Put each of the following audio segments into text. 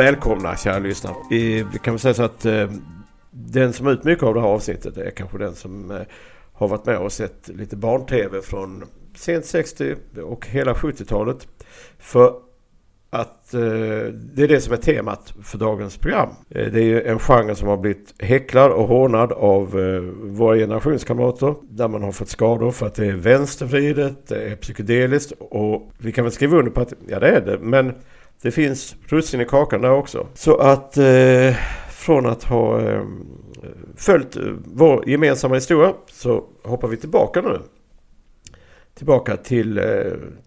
Välkomna kära lyssnare. Vi kan väl säga så att eh, den som har ut mycket av det här avsnittet är kanske den som eh, har varit med och sett lite barn-tv från sent 60 och hela 70-talet. För att eh, det är det som är temat för dagens program. Eh, det är ju en genre som har blivit häcklad och hånad av eh, våra generationskamrater. Där man har fått skador för att det är vänstervridet, det är psykedeliskt och vi kan väl skriva under på att ja det är det. Men det finns russin i kakan där också. Så att eh, från att ha eh, följt vår gemensamma historia så hoppar vi tillbaka nu. Tillbaka till eh,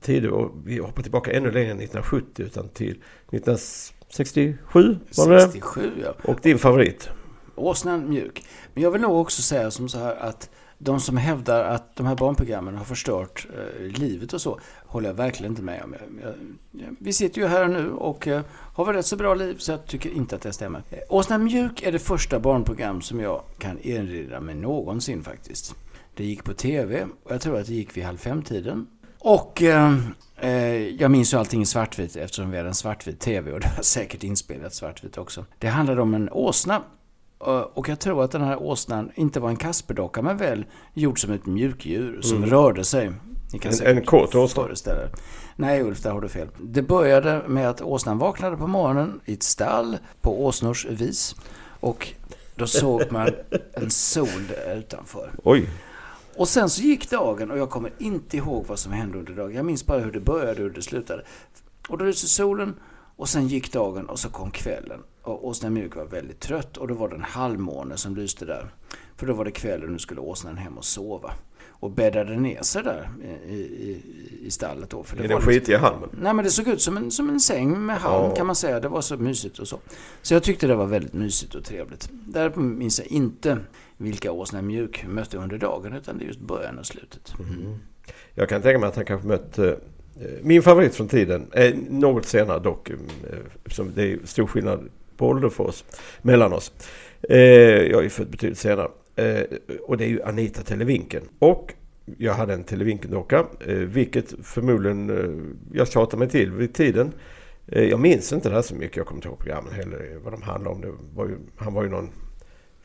tider och vi hoppar tillbaka ännu längre än 1970 utan till 1967 var det 67 ja. Och din favorit? Åsnan mjuk. Men jag vill nog också säga som så här att de som hävdar att de här barnprogrammen har förstört eh, livet och så håller jag verkligen inte med om. Jag, jag, vi sitter ju här nu och eh, har väl rätt så bra liv så jag tycker inte att det stämmer. Eh, Åsna mjuk är det första barnprogram som jag kan erinra mig någonsin faktiskt. Det gick på tv och jag tror att det gick vid halv fem-tiden. Och eh, eh, jag minns ju allting i svartvitt eftersom vi hade en svartvit tv och det var säkert inspelat svartvitt också. Det handlade om en åsna och jag tror att den här åsnan inte var en Kasperdocka men väl gjord som ett mjukdjur som mm. rörde sig. En, en kåt åsna? Nej Ulf, där har du fel. Det började med att åsnan vaknade på morgonen i ett stall på åsnors vis. Och då såg man en sol där utanför. Oj. Och sen så gick dagen och jag kommer inte ihåg vad som hände under dagen. Jag minns bara hur det började och hur det slutade. Och då lyste solen och sen gick dagen och så kom kvällen. Och åsnan Mjuk var väldigt trött och då var det en halvmåne som lyste där. För då var det kväll och nu skulle åsnan hem och sova. Och bäddade ner sig där i, i, i stallet då. För det I den skitiga halmen? Nej men det såg ut som en, som en säng med halm ja. kan man säga. Det var så mysigt och så. Så jag tyckte det var väldigt mysigt och trevligt. Där minns jag inte vilka åsnan Mjuk mötte under dagen utan det är just början och slutet. Mm. Jag kan tänka mig att han kanske mötte Eh, min favorit från tiden, är något senare dock, eh, som det är stor skillnad på oss, mellan oss. Eh, jag är född betydligt senare. Och det är ju Anita Televinken. Och jag hade en Televinken-docka, vilket förmodligen jag tjatade mig till vid tiden. Jag minns inte det här så mycket, jag kommer inte ihåg programmen heller, vad de handlade om. Det var ju, han var ju någon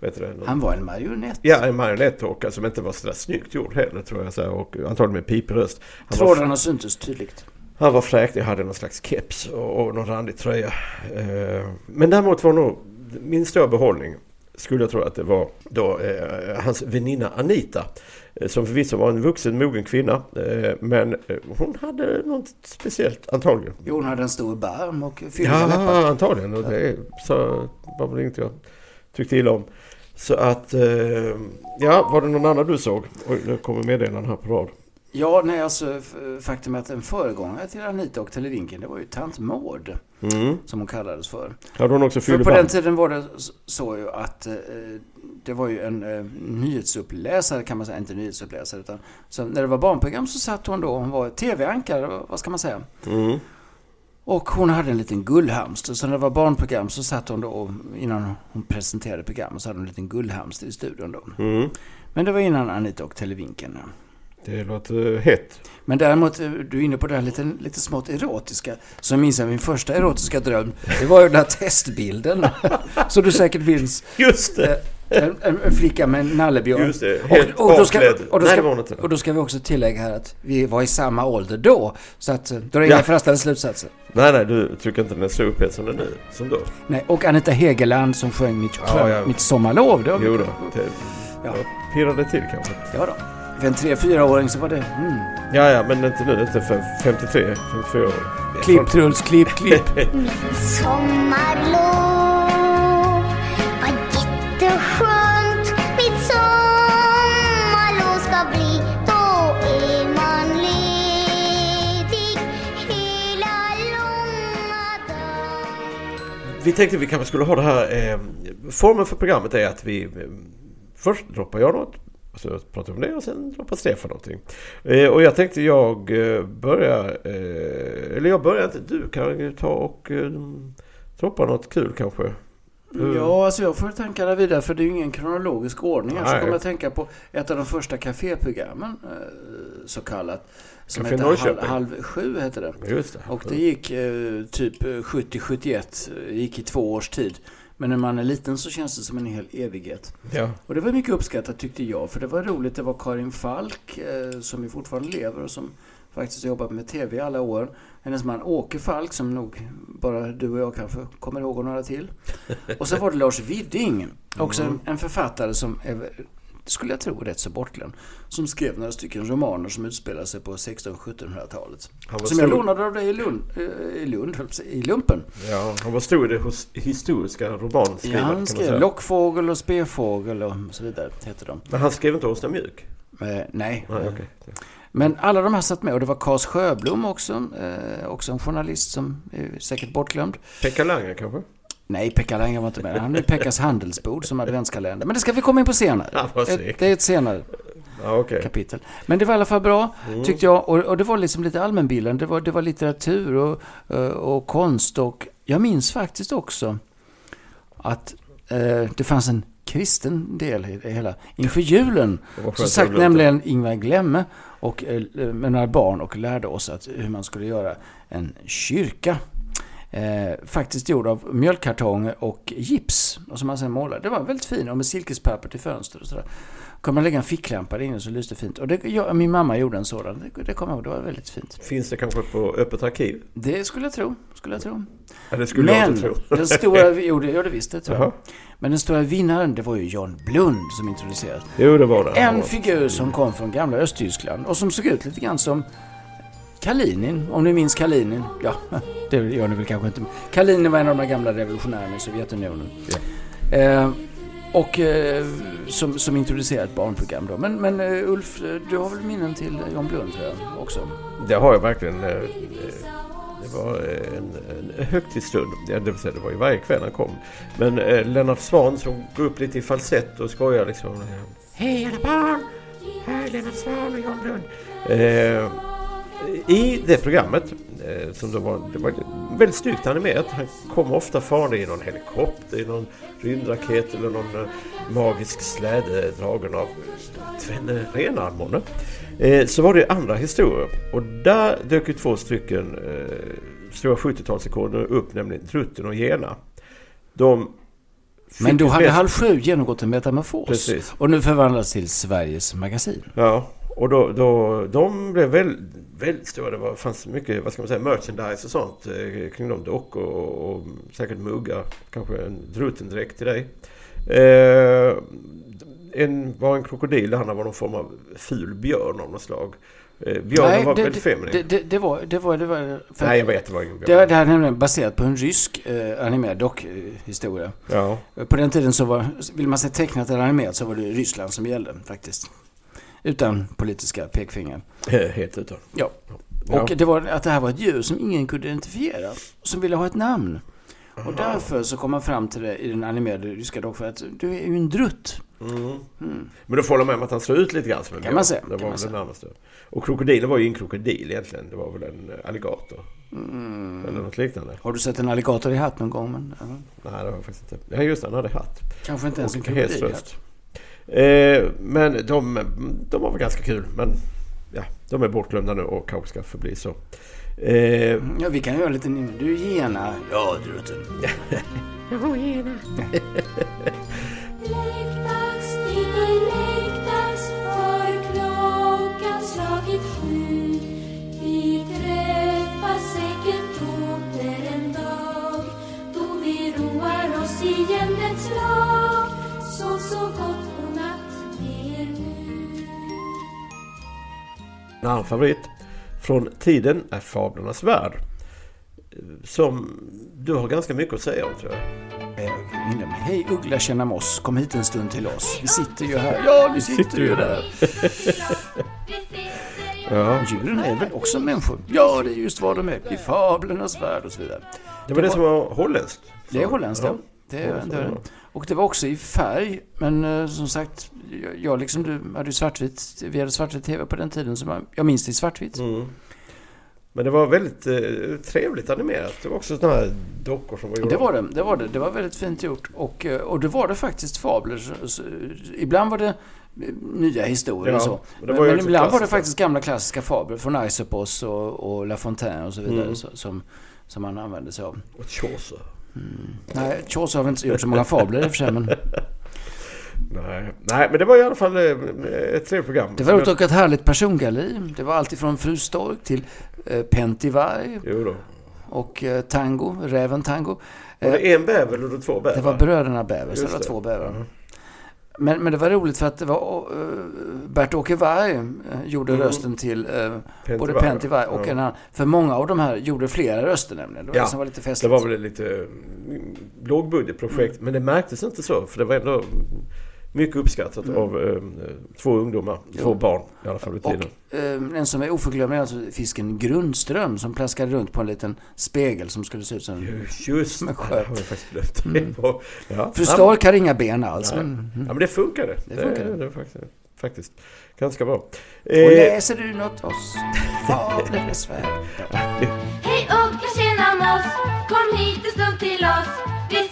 det, han var en marionett. Ja, en marionettdocka som inte var så där snyggt gjord heller tror jag. Så här, och antagligen med pipröst. Trådarna syntes tydligt. Han var fräk. Jag hade någon slags keps och, och någon randig tröja. Eh, men däremot var nog min stora behållning skulle jag tro att det var då eh, hans väninna Anita. Eh, som förvisso var en vuxen mogen kvinna. Eh, men eh, hon hade något speciellt antagligen. Jo, hon hade en stor barm och fylliga ja, läppar. Ja, antagligen. Och det så var väl inget jag tyckte illa om. Så att, eh, ja, var det någon annan du såg? Oj, nu kommer meddelanden här på rad. Ja, nej alltså faktum är att en föregångare till Anita och Televinken, det var ju Tant Maud. Mm. Som hon kallades för. Hade hon också För på den tiden var det så ju att eh, det var ju en eh, nyhetsuppläsare kan man säga, inte nyhetsuppläsare utan så när det var barnprogram så satt hon då, hon var tv-ankare, vad ska man säga. Mm. Och hon hade en liten gullhamster. Så när det var barnprogram så satt hon då, innan hon presenterade programmet, så hade hon en liten gullhamster i studion då. Mm. Men det var innan Anita och Televinken. Det låter hett. Men däremot, eh, du är inne på det här lite, lite smått erotiska. Så minns jag min första erotiska dröm. Det var ju den här testbilden. så du säkert minns. Just det. Eh, en, en, flicka med en nallebjörn. Just det, helt och, och, då ska, och, då ska, och då ska vi också tillägga här att vi var i samma ålder då. Så att eh, det inga ja. förhastade slutsatser. Nej, nej, du tycker inte den är så den nu, som då? Nej, och Anita Hegeland som sjöng Mitt, ja, ja. mitt sommarlov. Det jo då, det, ja. pirrade till kanske. Ja då. För en 3-4-åring så var det... Mm. Ja, ja, men inte nu. Inte för 53, 54 år. Klipp, Truls, klipp, klipp. sommarlov vi tänkte att vi kanske skulle ha det här. Eh, formen för programmet är att vi eh, först droppar jag något. Och så pratar vi om det och sen droppar Stefan någonting. Eh, och jag tänkte jag eh, börjar. Eh, eller jag börjar inte. Du kan ju ta och eh, droppa något kul kanske. Mm. Ja, alltså jag får tankarna vidare för det är ju ingen kronologisk ordning. här. Så Nej. kommer jag tänka på ett av de första kaféprogrammen, eh, så kallat. Som Café hette halv, halv sju, hette det. Det. Och det gick eh, typ eh, 70-71, eh, gick i två års tid. Men när man är liten så känns det som en hel evighet. Ja. Och det var mycket uppskattat tyckte jag, för det var roligt. Det var Karin Falk, eh, som ju fortfarande lever och som faktiskt har jobbat med TV i alla år. Hennes man Åke Falk, som nog bara du och jag kanske kommer ihåg och några till. Och så var det Lars Widding, också en, en författare som är, skulle jag tro, rätt så bortglömd. Som skrev några stycken romaner som utspelar sig på 1600-1700-talet. Han var Som jag stor- lånade av dig i Lund, eh, i Lund, jag i lumpen. Ja, han var stor i det hos- historiska romanskrivandet Ja, han skrev. Lockfågel och Spefågel och så vidare, heter de. Men han skrev inte Åsna Mjuk? Eh, nej. Nej, okej. Men alla de här satt med och det var Claes Sjöblom också. Eh, också en journalist som är säkert bortglömd. Pekka Langer kanske? Nej, Pekka Langer var inte med. Han är Pekkas handelsbord som adventskalender. Men det ska vi komma in på senare. Ja, vad det, är ett senare Ja, okej. kapitel. Men det var i alla fall bra, Mm. tyckte jag. Och, och det var liksom lite allmänbildande. Det var, det var litteratur och, eh, och konst. Och jag minns faktiskt också att eh, det fanns en kristen del i det hela. Inför julen så glömma. nämligen Ingvar Glemme och, eh, med några barn och lärde oss att, hur man skulle göra en kyrka. Eh, faktiskt gjord av mjölkkartonger och gips. Och som man sen målade. Det var väldigt fin och med silkespapper till fönster och sådär. Kan man lägga en ficklampa där inne så lyste fint. Och det, jag, min mamma gjorde en sådan. Det, det kommer jag ihåg. Det var väldigt fint. Finns det kanske på Öppet arkiv? Det skulle jag tro. Skulle jag tro. Ja, det skulle jag Men inte tro. den stora... Jo, det, ja, det visst, det tror jag. Men den stora vinnaren, det var ju John Blund som introducerades. Jo, det var det. En figur som kom från gamla Östtyskland och som såg ut lite grann som Kalinin, om ni minns Kalinin. Ja, det gör ni väl kanske inte. Kalinin var en av de gamla revolutionärerna i Sovjetunionen. Eh, och eh, som, som introducerade ett barnprogram då. Men, men eh, Ulf, du har väl minnen till John Blund tror jag också? Det har jag verkligen. eh, eh, Det var en, en högtidsstund. Ja, det vill säga, det var ju varje kväll han kom. Men Lennart Swahn som går upp lite i falsett och skojar liksom. Hej alla barn! Här är Lennart Swahn och Jan Blund. I det programmet, eh, som då var, det var väldigt snyggt animerat. Han kom ofta farande i någon helikopter, i någon rymdraket eller någon eh, magisk släde dragen av tvenne renar månne. Eh, så var det andra historier och där dök ju två stycken stora 70-talsikoner upp, nämligen Drutten och Gena. De Men då hade Halv sju genomgått en metamorfos. Precis. Och nu förvandlas till Sveriges Magasin. Ja, och då, då, de blev väldigt, väldigt stora. Det var, fanns mycket, vad ska man säga, merchandise och sånt eh, kring dem. Dockor och, och säkert muggar. Kanske en Drutten-dräkt till dig. Eh, en var en krokodil, han var någon form av ful björn av något slag. Eh, björnen var det, väldigt feminin. det, det, det var... Det var, det var Nej, jag vet, det var ingen Det, det här är nämligen baserat på en rysk eh, animerad dockhistoria. Ja, På den tiden så var, vill man se tecknat eller animerat så var det Ryssland som gällde faktiskt. Utan politiska pekfingrar. helt utan. Ja. Ja. Och det var att det här var ett djur som ingen kunde identifiera. Som ville ha ett namn. Och därför så kom man fram till det i den animerade ryska dockfilmen att du är ju en drutt. Mm. Men då får jag med om att han såg ut lite grann som en Kan man säga, Det kan var man väl närmaste. Och krokodilen var ju en krokodil egentligen. Det var väl en eh, alligator. Mm. Eller något liknande. Har du sett en alligator i hatt någon gång? Men, ja. Nej, det var jag faktiskt inte. Ja, just det. Han hade hatt. Kanske inte ens en krokodil i hatt. Eh, men de, de var väl ganska kul. Men ja, de är bortglömda nu och kanske ska förbli så. Eh, Ja, vi kan göra en liten... Du gena. Ja, drutten. Lekdags, det är lekdags för klockan slagit sju. Vi en annan favorit från tiden är Fablernas värld. Som du har ganska mycket att säga om tror jag. Eh, William, Hej Uggla känna moss, kom hit en stund till oss. Vi sitter ju här. Ja, vi sitter ju där. Ja, Djuren är väl också människor? Ja, det är just vad de är. I fablernas värld och så vidare. det var det som var holländskt. Det är holländskt, ja. Det är, det är det. Och det var också i färg. Men eh, som sagt, jag, jag liksom du hade ju svartvitt. Vi hade svartvit tv på den tiden. Så man, jag minns det i svartvitt. Mm. Men det var väldigt eh, trevligt animerat. Det var också sådana här dockor som var gjorda. Det var det. Det var, det. det var väldigt fint gjort. Och, eh, och det var det faktiskt fabler. Så, så, ibland var det eh, nya historier Ja, och så. men Men, ibland var det klassiska. faktiskt gamla klassiska fabler från Isopos och, och La Fontaine och så vidare. Mm. Som, som man använde sig av. Och Chaucer. Nej, Chaucer har väl inte gjort så många fabler i och för sig. Men Nej. Nej, men det var i alla fall eh, ett trevligt program. det var roligt och ett härligt persongalleri. Det var allt ifrån Fru Stork till eh, Pentivarg och eh, Tango, Räven Tango. Var Eh, det en bäver eller två bävrar? Det var bröderna Bäver, så det var två bävrar. Ja. Men, men det var roligt för att det var uh, Bert-Åke Varg eh, gjorde Mm. rösten till eh, både. Pentti Varg och Ja. en annan. För många av de här gjorde flera röster nämligen. Det var Ja, det som var lite Det festligt. var väl lite mm, lågbudgetprojekt, men det märktes inte så. För det var ändå mycket uppskattat Mm. av eh, två ungdomar, två barn i alla fall vid tiden. Och eh, en som är oförglömlig är alltså fisken Grundström som plaskade runt på en liten spegel som skulle se ut som en... Just var- Ja. Fru Stark har inga ben alls. Men, Ja, men det funkade. Det funkade. Det, det faktiskt, faktiskt ganska bra. och Eh, läser du något oss? Fablernas värld. Hej Uggla, tjena Moss! Kom hit en stund till oss. Vi Äh,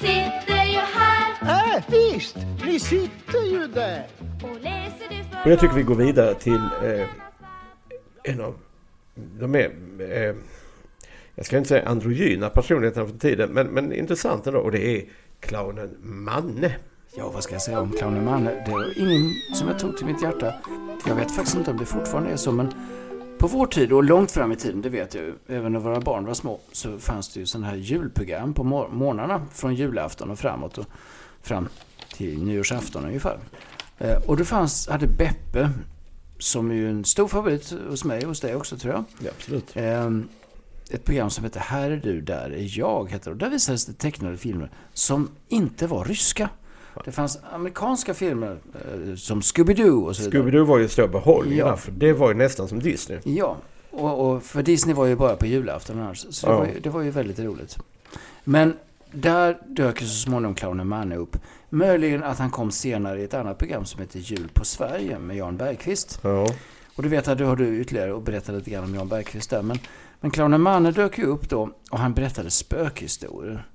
visst, ni sitter ju där. och jag tycker vi går vidare till eh, en av de mer, eh, jag ska inte säga androgyna personligheterna från tiden, men, men intressant ändå. Och det är clownen Manne. Ja, vad ska jag säga om clownen Manne? Det var ingen som jag tog till mitt hjärta. Jag vet faktiskt inte om det fortfarande är så, men på vår tid och långt fram i tiden, det vet jag ju, även när våra barn var små, så fanns det ju sådana här julprogram på mor- morgnarna från julafton och framåt och fram till nyårsafton ungefär. Eh, Och det fanns, hade Beppe, som är ju en stor favorit hos mig och hos dig också tror jag. Ja, absolut. Ehm, ett program som heter Här är du, där är jag. Heter det. Och där visades det tecknade filmer som inte var ryska. Det fanns amerikanska filmer eh, som Scooby-Doo och så vidare. Scooby-Doo var ju stor behållning Ja. för det var ju nästan som Disney. Ja, och, och för Disney var ju bara på julafton annars. Så det, Ja. var ju, det var ju väldigt roligt. Men där dök så småningom clownen Manne upp. Möjligen att han kom senare i ett annat program som heter Jul på Sverige med Jan Bergqvist. Ja. Och du vet att du har du ytterligare och berättade lite grann om Jan Bergqvist där. Men, men clownen Manne dök ju upp då och han berättade spökhistorier.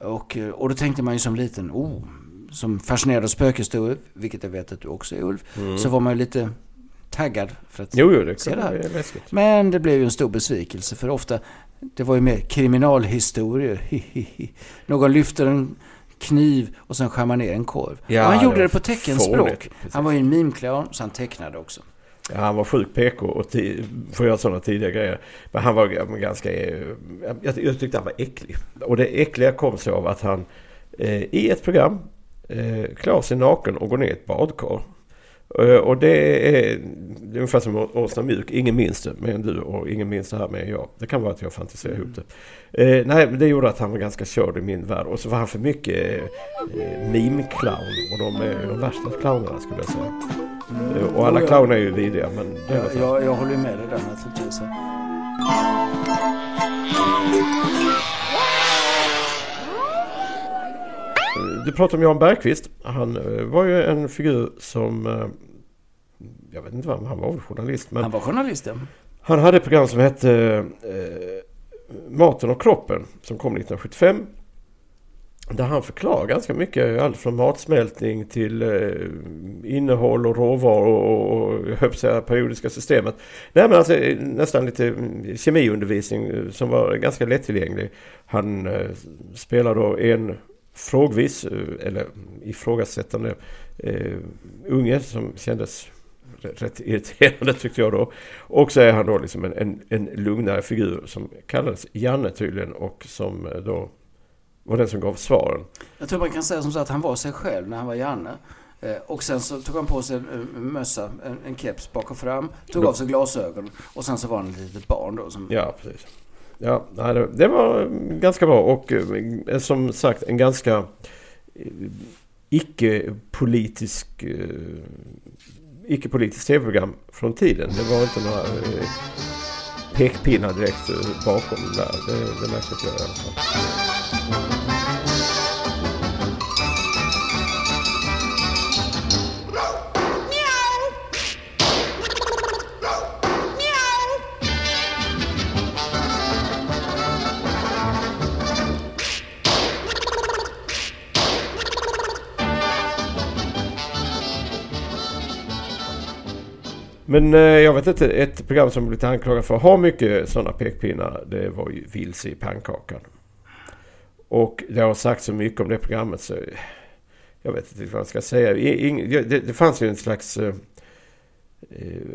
Och, eh, och då tänkte man ju som liten, oh, som fascinerad av spökhistorier, vilket jag vet att du också är Ulf, så var man ju lite taggad för att Jo, jo, det Se det här. men det blev ju en stor besvikelse för ofta, det var ju mer kriminalhistorier. Någon lyfter en kniv och sen skär man ner en korv. Ja, han det gjorde var det på teckenspråk. Han var ju en mimclown, så han tecknade också. Ja, han var sjukt PK och får göra sådana tidiga grejer. Men han var ganska... eh, Jag, jag tyckte han var äcklig. Och det äckliga kom sig av att han eh, i ett program eh, klär sig naken och går ner i ett badkar. Eh, och det är, det är ungefär som Åsna Mjuk. Ingen minns det mer än du och ingen minns det här mer än jag. Det kan vara att jag fantiserar ihop det. Eh, nej, men det gjorde att han var ganska körd i min värld. Och så var han för mycket eh, meme-clown. Och de är de värsta clownerna skulle jag säga. Eh, Och alla clowner är ju vidriga men det Jag, jag, jag håller med dig där naturligtvis. Du pratar om Jan Bergqvist. Han eh, var ju en figur som... eh, Jag vet inte vad han var väl journalist men Han var journalist, ja. han hade ett program som hette eh, Maten och kroppen som kom 1975. Där han förklarar ganska mycket, allt från matsmältning till eh, innehåll och råvaror och, och, säga, periodiska systemet. Nej men alltså nästan lite mm, kemiundervisning som var ganska lättillgänglig. Han spelar då en frågvis, eh, eller ifrågasättande eh, unge som kändes rätt- irriterande tyckte jag då. Och så är han då liksom en, en, en lugnare figur som kallades Janne tydligen och som eh, då var den som gav svaren. Jag tror man kan säga som så att han var sig själv när han var Janne. Eh, Och sen så tog han på sig en, mössa, en, en keps bak och fram, tog av sig glasögon och sen så var han ett litet barn då. Som, Ja, precis. Ja, det, var ganska bra och eh, som sagt en ganska eh, icke-politisk eh, icke-politiskt tv-program från tiden. Det var inte några pekpinnar direkt bakom där. Det, det märkte jag i alla fall. Men eh, jag vet inte, ett program som blivit anklagat för att ha mycket sådana pekpinnar det var ju Vilse i pannkakan. Och det har sagt så mycket om det programmet så jag vet inte vad jag ska säga. I- det, det fanns ju en slags eh,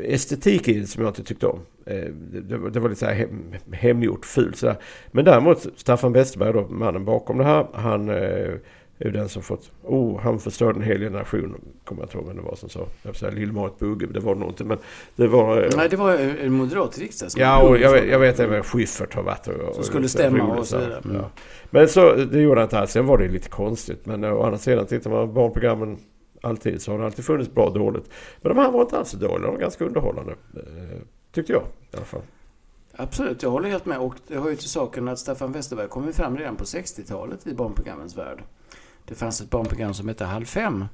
estetik i det som jag inte tyckte om. Eh, det, det, var- lite så här hem, hemgjort, fult sådär. Men däremot Staffan Westerberg då, mannen bakom det här, han eh, är den som fått... Oh, han förstörde en hel generation. Kommer jag inte ihåg vem det var som sa. Jag säga Lill-Marit Bugge, det var nog inte. Men det var... eh, Nej, det var en moderat riksdagsman. Ja, och jag, vet- jag vet även Schyffert har varit och, Som skulle och- stämma roligt och så vidare. Mm. Ja. Men så, det gjorde han inte alls. Sen var det lite konstigt. Men eh, å andra sidan, tittar man på barnprogrammen alltid så har det alltid funnits bra och dåligt. Men de här var inte alls så dåliga. De var ganska underhållande. eh, Tyckte jag i alla fall. Absolut, jag håller helt med. Och det har ju till saken att Staffan Westerberg kom ju fram redan på 60-talet i barnprogrammens värld. Det fanns ett barnprogram som hette Halv fem.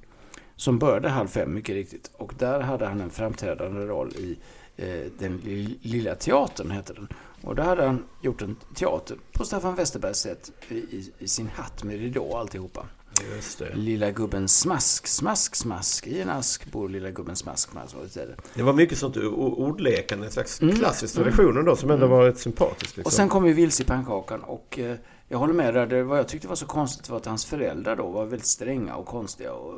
Som började halv fem, mycket riktigt. Och där hade han en framträdande roll i eh, Den li- lilla teatern, hette den. Och där hade han gjort en teater på Staffan Westerbergs sätt i, i, i sin hatt med ridå och alltihopa. Just det. Lilla gubben smask, smask, smask. I en ask bor lilla gubben smask, smask. Och så vidare. Det var mycket sånt ordlekande. En slags Mm. klassisk tradition ändå som ändå var ett sympatiskt. Liksom. Och sen kom ju Vilse i pannkakan och eh, jag håller med där. Det, vad jag tyckte var så konstigt var att hans föräldrar då var väldigt stränga och konstiga. Och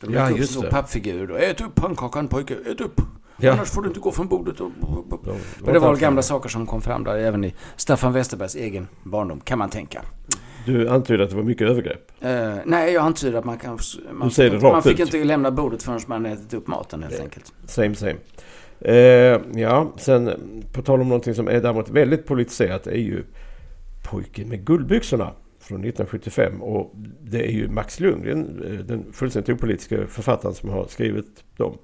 de Ja, just så det. pappfigurer. då. Ät upp pannkakan pojke, ät upp! Ja. Annars får du inte gå från bordet. Och, De- Men det var gamla saker som kom fram där även i Staffan Westerbergs egen barndom, kan man tänka. Du antydde att det var mycket övergrepp. Eh, nej, jag antyder att man kan... Man, Du säger fick, det rakt man fick ut. inte lämna bordet förrän man ätit upp maten helt enkelt. Same same. Eh, ja, sen på tal om någonting som är däremot väldigt politiserat är ju Pojken med guldbyxorna från 1975. Och det är ju Max Lundgren, eh, den fullständigt opolitiska författaren som har skrivit dem.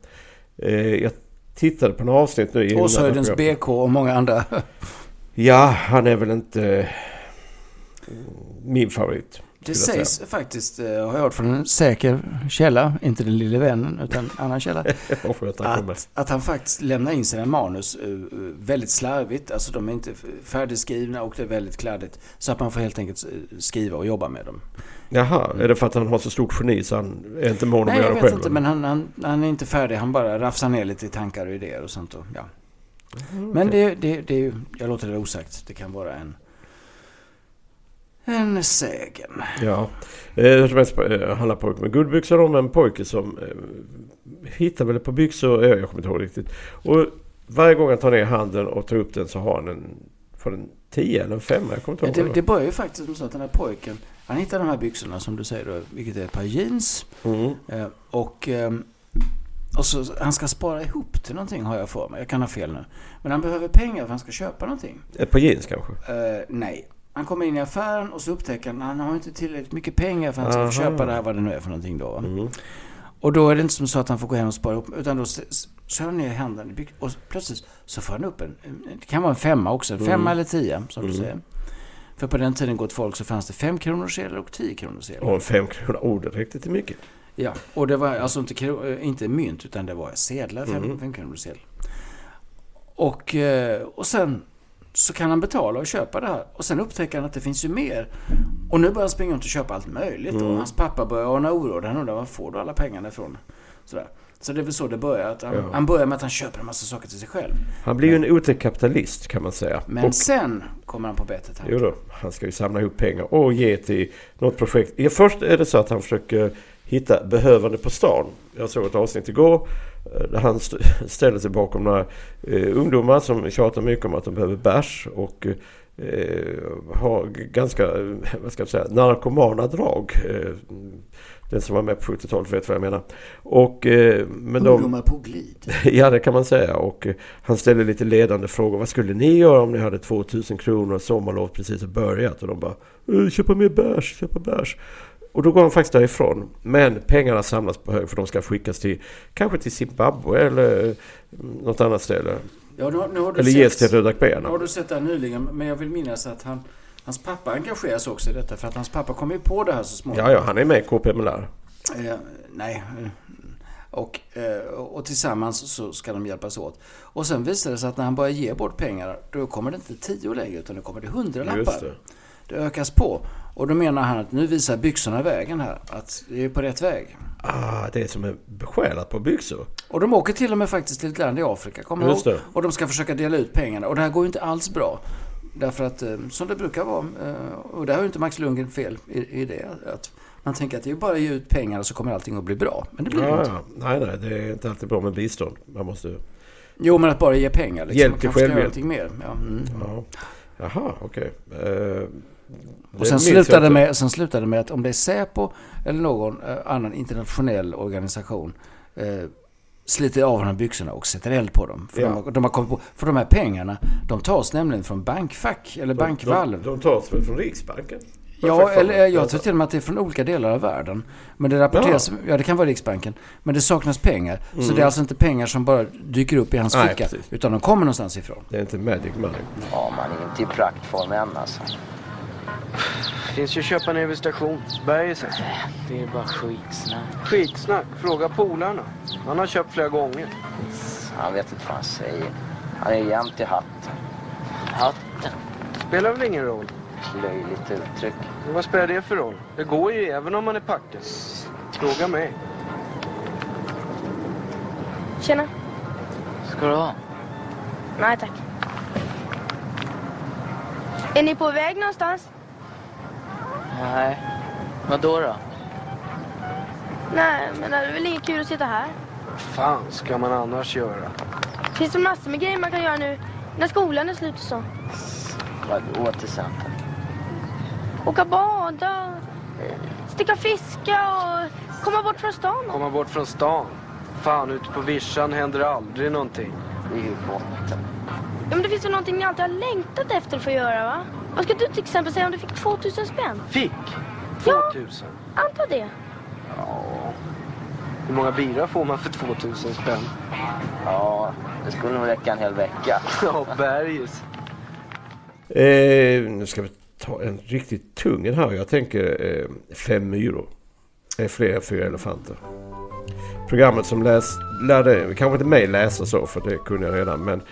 Eh, jag tittade på några avsnitt nu. i Åshöjdens BK och många andra. Ja, han är väl inte eh, min favorit. Det jag sägs faktiskt, eh, har jag hört från en säker källa, inte den lille vännen, utan annan källa, att, att han faktiskt lämnar in sina manus eh, eh, väldigt slarvigt. Alltså de är inte färdigskrivna och det är väldigt kladdigt. Så att man får helt enkelt skriva och jobba med dem. Jaha, är det för att han har så stort geni så han är inte mån om att Nej, göra jag det vet själv? inte, men han, han, han är inte färdig. Han bara rafsar ner lite tankar och idéer och sånt. Och, ja. Men det, det, det jag låter det osagt. Det kan vara en, en sägen. Ja. Eh, hur som helst eh, handlar pojke med guldbyxor om en pojke som eh, hittar väl ett par byxor, jag kommer inte ihåg riktigt. Och varje gång han tar ner handen och tar upp den så har han en, får en 10 eller en 5 jag kommer inte Ja, ihåg. det, det börjar ju faktiskt som så att den här pojken, han hittar de här byxorna som du säger då, vilket är ett par jeans. Mm. Och, ehm, och så, han ska spara ihop till någonting har jag för mig. Jag kan ha fel nu. Men han behöver pengar för att han ska köpa någonting. Ett par jeans kanske? Eh, nej. Han kommer in i affären och så upptäcker han att han har inte tillräckligt mycket pengar för att han ska köpa det här vad det nu är för någonting då. Mm. Och då är det inte som så att han får gå hem och spara ihop, utan då kör han ner handen och plötsligt så får han upp en, det kan vara en femma också, en femma Mm. eller tio som du Mm. säger. För på den tiden gott folk så fanns det fem kronor sedlar och tio kronor sedlar. Och en 5 kronor, oh det räckte till mycket. Ja, och det var alltså inte, eh, inte mynt utan det var sedlar, fem, Mm. fem kronor sedlar. Och, eh, och sen så kan han betala och köpa det här. Och sen upptäcker han att det finns ju mer. Och nu börjar han springa runt och köpa allt möjligt. Och Mm. hans pappa börjar ana oro. Han undrar var får du alla pengarna ifrån? Sådär. Så det är väl så det börjar. Att han, Ja. han börjar med att han köper en massa saker till sig själv. Han blir ju en otäck kapitalist kan man säga. Men Och- sen kommer han på bättre tankar. Jo då, han ska ju samla ihop pengar och ge till något projekt. Ja, först är det så att han försöker hitta behövande på stan. Jag såg ett avsnitt igår han st- ställer sig bakom några eh, ungdomar som tjatar mycket om att de behöver bärs och eh, har ganska, eh, vad ska jag säga, narkomana drag. Eh, den som var med på 70-talet vet vad jag menar. Och, eh, men de, Ungdomar på glid. Ja, det kan man säga. Och eh, han ställer lite ledande frågor. Vad skulle ni göra om ni hade 2000 kronor och sommarlov precis har börjat? Och de bara, "Eh, köpa mer bärs, köpa bärs. Och då går han faktiskt därifrån. Men pengarna samlas på hög för de ska skickas till kanske till Zimbabwe eller mm, något annat ställe. Ja, nu, nu Eller sett- ges till Röda Nu har Khmererna. du sett det här nyligen, men jag vill minnas att han, hans pappa engageras också i detta. För att hans pappa kom ju på det här så småningom. Ja, ja, han är med i KPMLR. Eh, nej. eh, Och, eh, och tillsammans så ska de hjälpas åt. Och sen visar det sig att när han börjar ge bort pengar, då kommer det inte tio längre, utan då kommer det Just hundralappar. det. Det ökas på. Och då menar han att nu visar byxorna vägen här. Att det är på rätt väg. Ah, det är som är besjälat på byxor. Och de åker till och med faktiskt till ett land i Afrika, kommer Just ihåg. det. Och de ska försöka dela ut pengarna. Och det här går ju inte alls bra. Därför att, eh, som det brukar vara, eh, och där har ju inte Max Lundgren fel i, i det, att man tänker att det är bara att ge ut pengar och så kommer allting att bli bra. Men det blir det Ja, inte. Nej, nej, det är inte alltid bra med bistånd. Man måste... Jo, men att bara ge pengar liksom. Hjälp till självhjälp. mer. Ja. Mm. Ja. Jaha, okej. Eh, Och sen slutade, det med, sen slutade det med att om det är Säpo eller någon eh, annan internationell organisation eh, sliter av honom byxorna och sätter eld på dem. För, Ja. de, har- de har kommit på, för de här pengarna, de tas nämligen från bankfack eller bankvalven. De, de tas väl från Riksbanken? Ja, eller eh, jag tror till och med att det är från olika delar av världen. Men det rapporteras, ja det kan vara Riksbanken. Men det saknas pengar. Så det är alltså inte pengar som bara dyker upp i hans Nej, ficka. precis. Utan de kommer någonstans ifrån. Det är inte Magic Money. Ja, man är inte i praktform än alltså. Finns ju köpa nere vid station. Bergisen. Det är bara skitsnack. Skitsnack. Fråga polarna. Han har köpt flera gånger. Han vet inte vad han säger. Han är jämt i hatten. Hatten? Spelar väl ingen roll. Löjligt uttryck. Men vad spelar det för roll? Det går ju även om man är packad. Fråga mig. Tjena. Ska du ha? Nej tack. Är ni på väg någonstans? Nej. Vad då då? Nej, men det är väl inget kul att sitta här. fan ska man annars göra? Finns det massor med grejer man kan göra nu när skolan är slut och så? Vadå till exempel? Åka bada, sticka fiska och komma bort från stan. Komma bort från stan. Fan, ute på vischan händer aldrig någonting. Det är ju botten. Ja, men det finns ju någonting ni alltid har längtat efter att få göra va? Vad ska du till exempel säga om du fick 2000 spänn? Fick? Ja. 2000. Anta det. Ja. Hur många bira får man för 2000 spänn? Ja, det skulle nog räcka en hel vecka. Ja, bergis. Eh, nu ska vi ta en riktigt tung en här. Jag tänker eh, Fem myror. är fler än fyra elefanter. Programmet som läs, lärde, kanske inte mig läsa så för det kunde jag redan. Men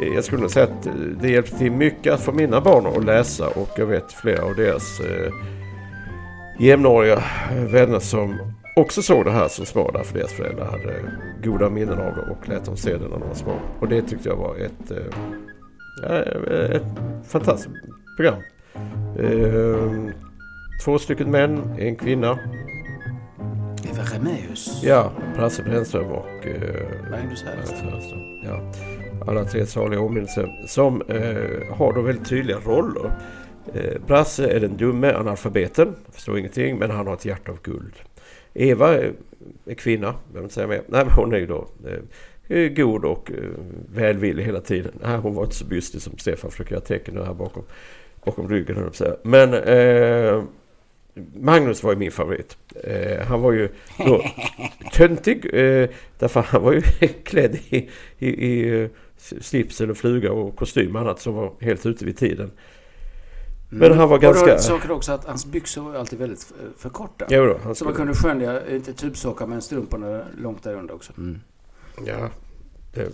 eh, jag skulle nog säga att eh, det hjälpte till mycket att få mina barn att läsa. Och jag vet flera av deras eh, jämnåriga vänner som också såg det här som små därför deras föräldrar hade goda minnen av det och lät dem se det när de var små. Och det tyckte jag var ett, eh, eh ett fantastiskt program. Eh, två stycken män, en kvinna. Eva Remeus. Ja, Brasse Brännström och eh, Magnus Härenstam. Ja. Alla tre saliga åminnelser som eh, har då väldigt tydliga roller. Eh, Brasse är den dumme analfabeten, förstår ingenting men han har ett hjärta av guld. Eva är, är kvinna, jag behöver inte säga mer. Nej, men hon är ju då eh, god och eh, välvillig hela tiden. Nej, hon var inte så bystig som Stefan försöker göra tecken nu här bakom, bakom ryggen. Men eh, Magnus var ju min favorit. Eh, han var ju då töntig eh, därför han var ju klädd i, i, i eh, slips eller fluga och kostym och annat som var helt ute vid tiden. Men han var Och då ganska... saker också att hans byxor var ju alltid väldigt för korta. Jo då, han Så man kunde skönja, inte tubsockar men strumporna långt där under också. Mm. ja, det,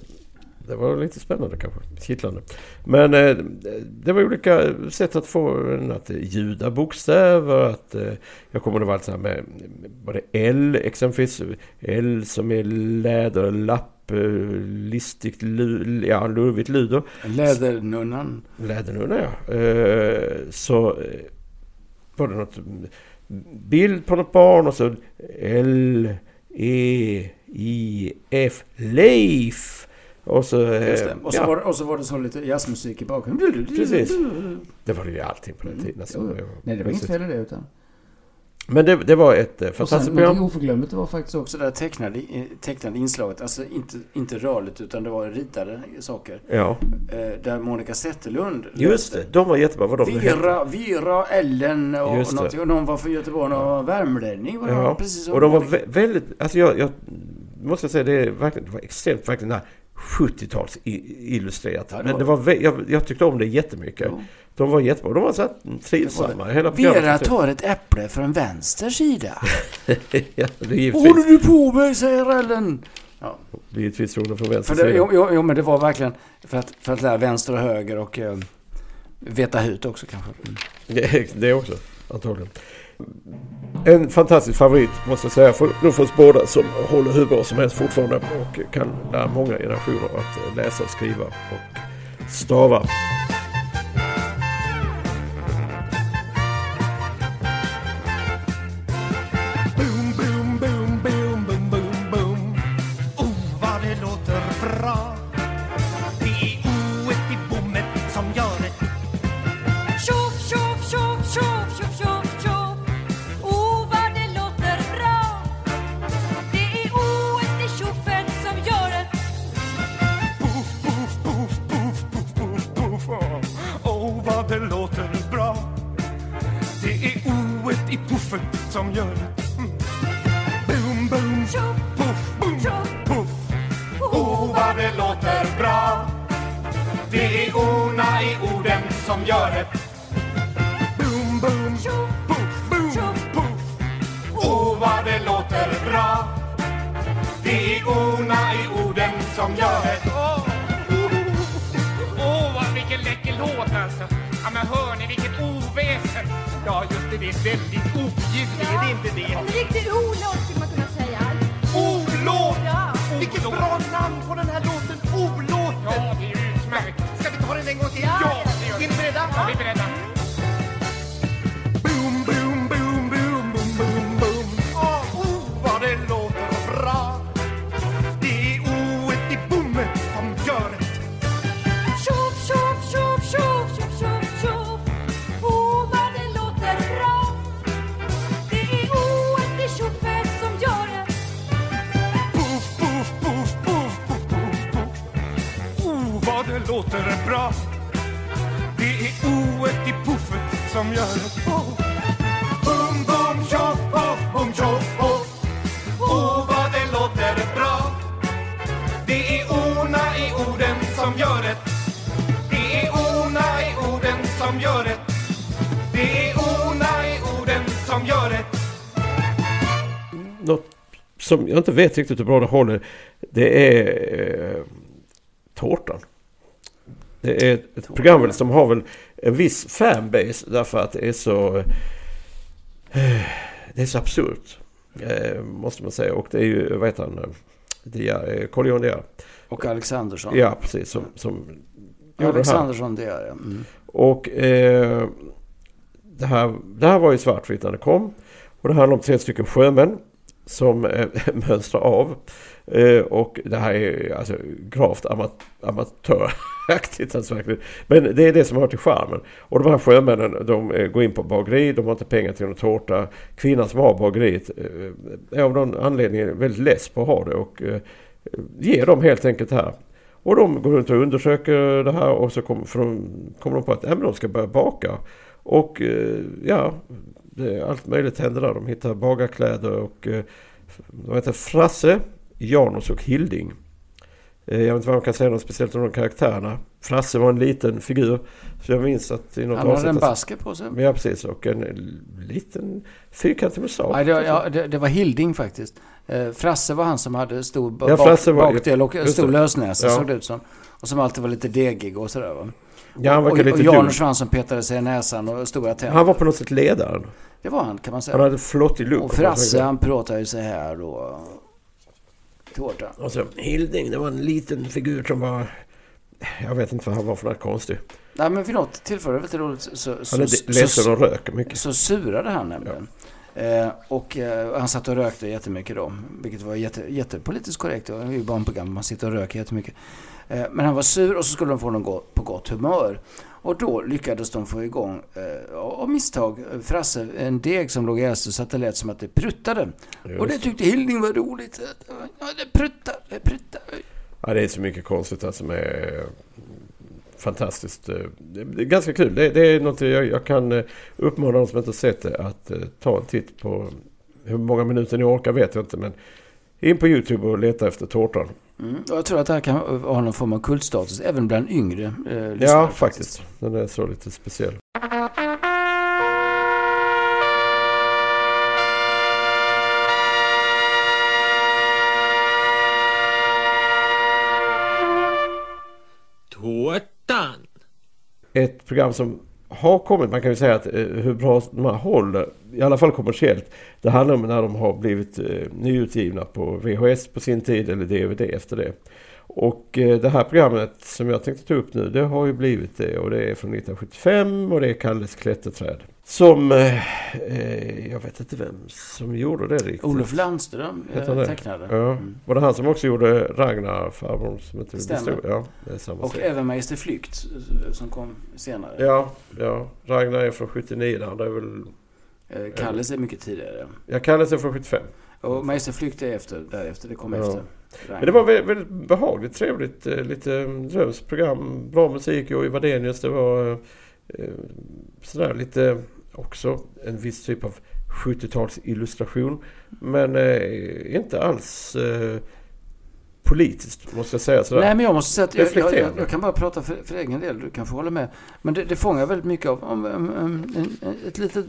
det var lite spännande kanske. Kittlande. Men eh, det var olika sätt att få en att ljuda bokstäver. Att, eh, jag kommer ihåg allt så här med var det L exempelvis. L som är läder, lapp, eh, listigt, lu, ja, lurvigt luder. Lädernunnan. Lädernunna ja. Eh, så eh, var det något bild på något barn och så L, E, I, F, Leif. Och så... eh. Och, så ja, var och så var det så lite jazzmusik i bakgrunden. Precis. det var det ju allting på den tiden. Alltså. Jo. Nej, det var inget fel i det utan. Men det, det var ett eh, fantastiskt program. oförglömligt det var faktiskt också det där tecknade, eh, tecknade inslaget. Alltså inte, inte rörligt utan det var ritade saker. Ja, där Monica Zetterlund just det. De var jättebra. Vad de. Vera, Vera, Ellen och, Just någonting. och någon var från Göteborg och var värmlänning. Var Ja, precis och de var Monica. vä- väldigt... Alltså jag, jag måste säga det, är verkligen, det var extremt verkligen 70-tals i- illustrerat. Ja, Men det var, jag, jag tyckte om det jättemycket. Jo. De var jättebra. De var så här trivsamma. Hela Vera programmet. tar ett äpple från vänster sida. ja, det Vad håller du på med? säger Ellen. Ja, givetvis tog de från vänster för det, sida. jo, jo, men det var verkligen för att, för att lära vänster och höger och eh, veta hut också kanske. Mm. Det, det också. antagligen. En fantastisk favorit måste jag säga för, för oss båda som håller hur bra som helst fortfarande och kan lära många generationer att läsa, skriva och stava. Som jag inte vet riktigt hur bra det håller. Det är eh, Tårtan. Det är ett program som har väl en viss fanbase därför att det är så... Eh, det är så absurt. Eh, måste man säga. Och det är ju, vad heter han? eh, Dia, eh, Carl Johan Dia. Och Alexandersson. Ja, precis. Som, som. Alexandersson, är det. Mm. Och eh, det, här, det här var ju svartvitt när det kom. Och det handlar om tre stycken sjömän som eh, mönstrar av. Eh, och det här är alltså gravt amat amatöraktigt. Alltså verkligen. Men det är det som hör till charmen. Och de här sjömännen de eh, går in på bageri. De har inte pengar till någon tårta. Kvinnan som har bageriet eh, är av någon anledning väldigt less på att ha det. Och eh, ger dem helt enkelt det här. Och de går runt och undersöker det här och så kommer de, kommer de på att äh, de ska börja baka. Och eh, ja, det, allt möjligt händer där. De hittar bagarkläder och eh, de heter Frasse, Janus och Hilding. Eh, jag vet inte vad man kan säga något speciellt om de karaktärerna. Frasse var en liten figur. Så jag minns att i något Han hade en basker på sig. Ja, precis. Och en liten fyrkantig mustasch. Nej, det, var- ja, det, det var Hilding faktiskt. Eh, Frasse var han som hade stor Ja, bak, var- bakdel och stor lösnäsa Ja. såg det ut som. Och som alltid var lite degig och sådär va. Ja, han och, verkar och lite var han som petade sig i näsan och stora tänder. Han var på något sätt ledaren. Det var han kan man säga. Han hade flottig look. och Frasse han pratade ju så här då. Tårta. Och så Hilding, det var en liten figur som var... Jag vet inte vad han var för något konstig. Nej men vid något tillfälle, lite roligt, så, så, Han är ledsen och röker mycket. så surade han nämligen. Eh, och eh, han satt och rökte jättemycket då. Vilket var jätte, jättepolitiskt korrekt. Det är ju barnprogram, man sitter och röker jättemycket. Eh, men han var sur och så skulle de få honom på gott humör. Och då lyckades de få igång, eh, av misstag, eh, Frasse, en deg som låg i ästen så att det lät som att det pruttade. Och det tyckte Hilding var roligt. Ja, det pruttar, det pruttar. Ja, det är så mycket konstigt alltså med... Fantastiskt. eh, Det är ganska kul. Det, det är något jag, jag kan uppmana de som inte sett det att ta en titt på. Hur många minuter ni orkar vet jag inte men in på Youtube och leta efter tårtan. Mm. Och jag tror att det här kan ha någon form av kultstatus även bland yngre eh, Ja, faktiskt. Den är så lite speciell. Tårtan! Ett program som har kommit, man kan ju säga att eh, hur bra de här håller, i alla fall kommersiellt, det handlar om när de har blivit eh, nyutgivna på VHS på sin tid eller DVD efter det. Och eh, det här programmet som jag tänkte ta upp nu, det har ju blivit det och det är från 1975 och det är Kalles klätterträd. Som, eh, eh, jag vet inte vem som gjorde det riktigt. Olof Landström han eh, det? tecknade. Ja. Mm. Var det han som också gjorde Ragnar, farbrorn som inte Stämmer. Ja, det är samma Och serie. även Magister Flykt som kom senare. Ja, ja. Ragnar är från 79, det andra är väl... Eh, Kalles är mycket tidigare. Jag kallar sig från 75. Och Magister Flykt är efter, därefter. Det kom Ja. efter. Men det var väldigt, väldigt behagligt, trevligt, eh, lite drömskt program. Bra musik, Jojje Wadenius. Det var eh, sådär lite också en viss typ av 70-tals illustration. Men eh, inte alls eh, politiskt måste jag säga. Sådär. Nej, men jag måste säga att jag, jag, jag, jag kan bara prata för, för egen del. Du kan få hålla med. Men det, det fångar väldigt mycket av om, om, om, ett litet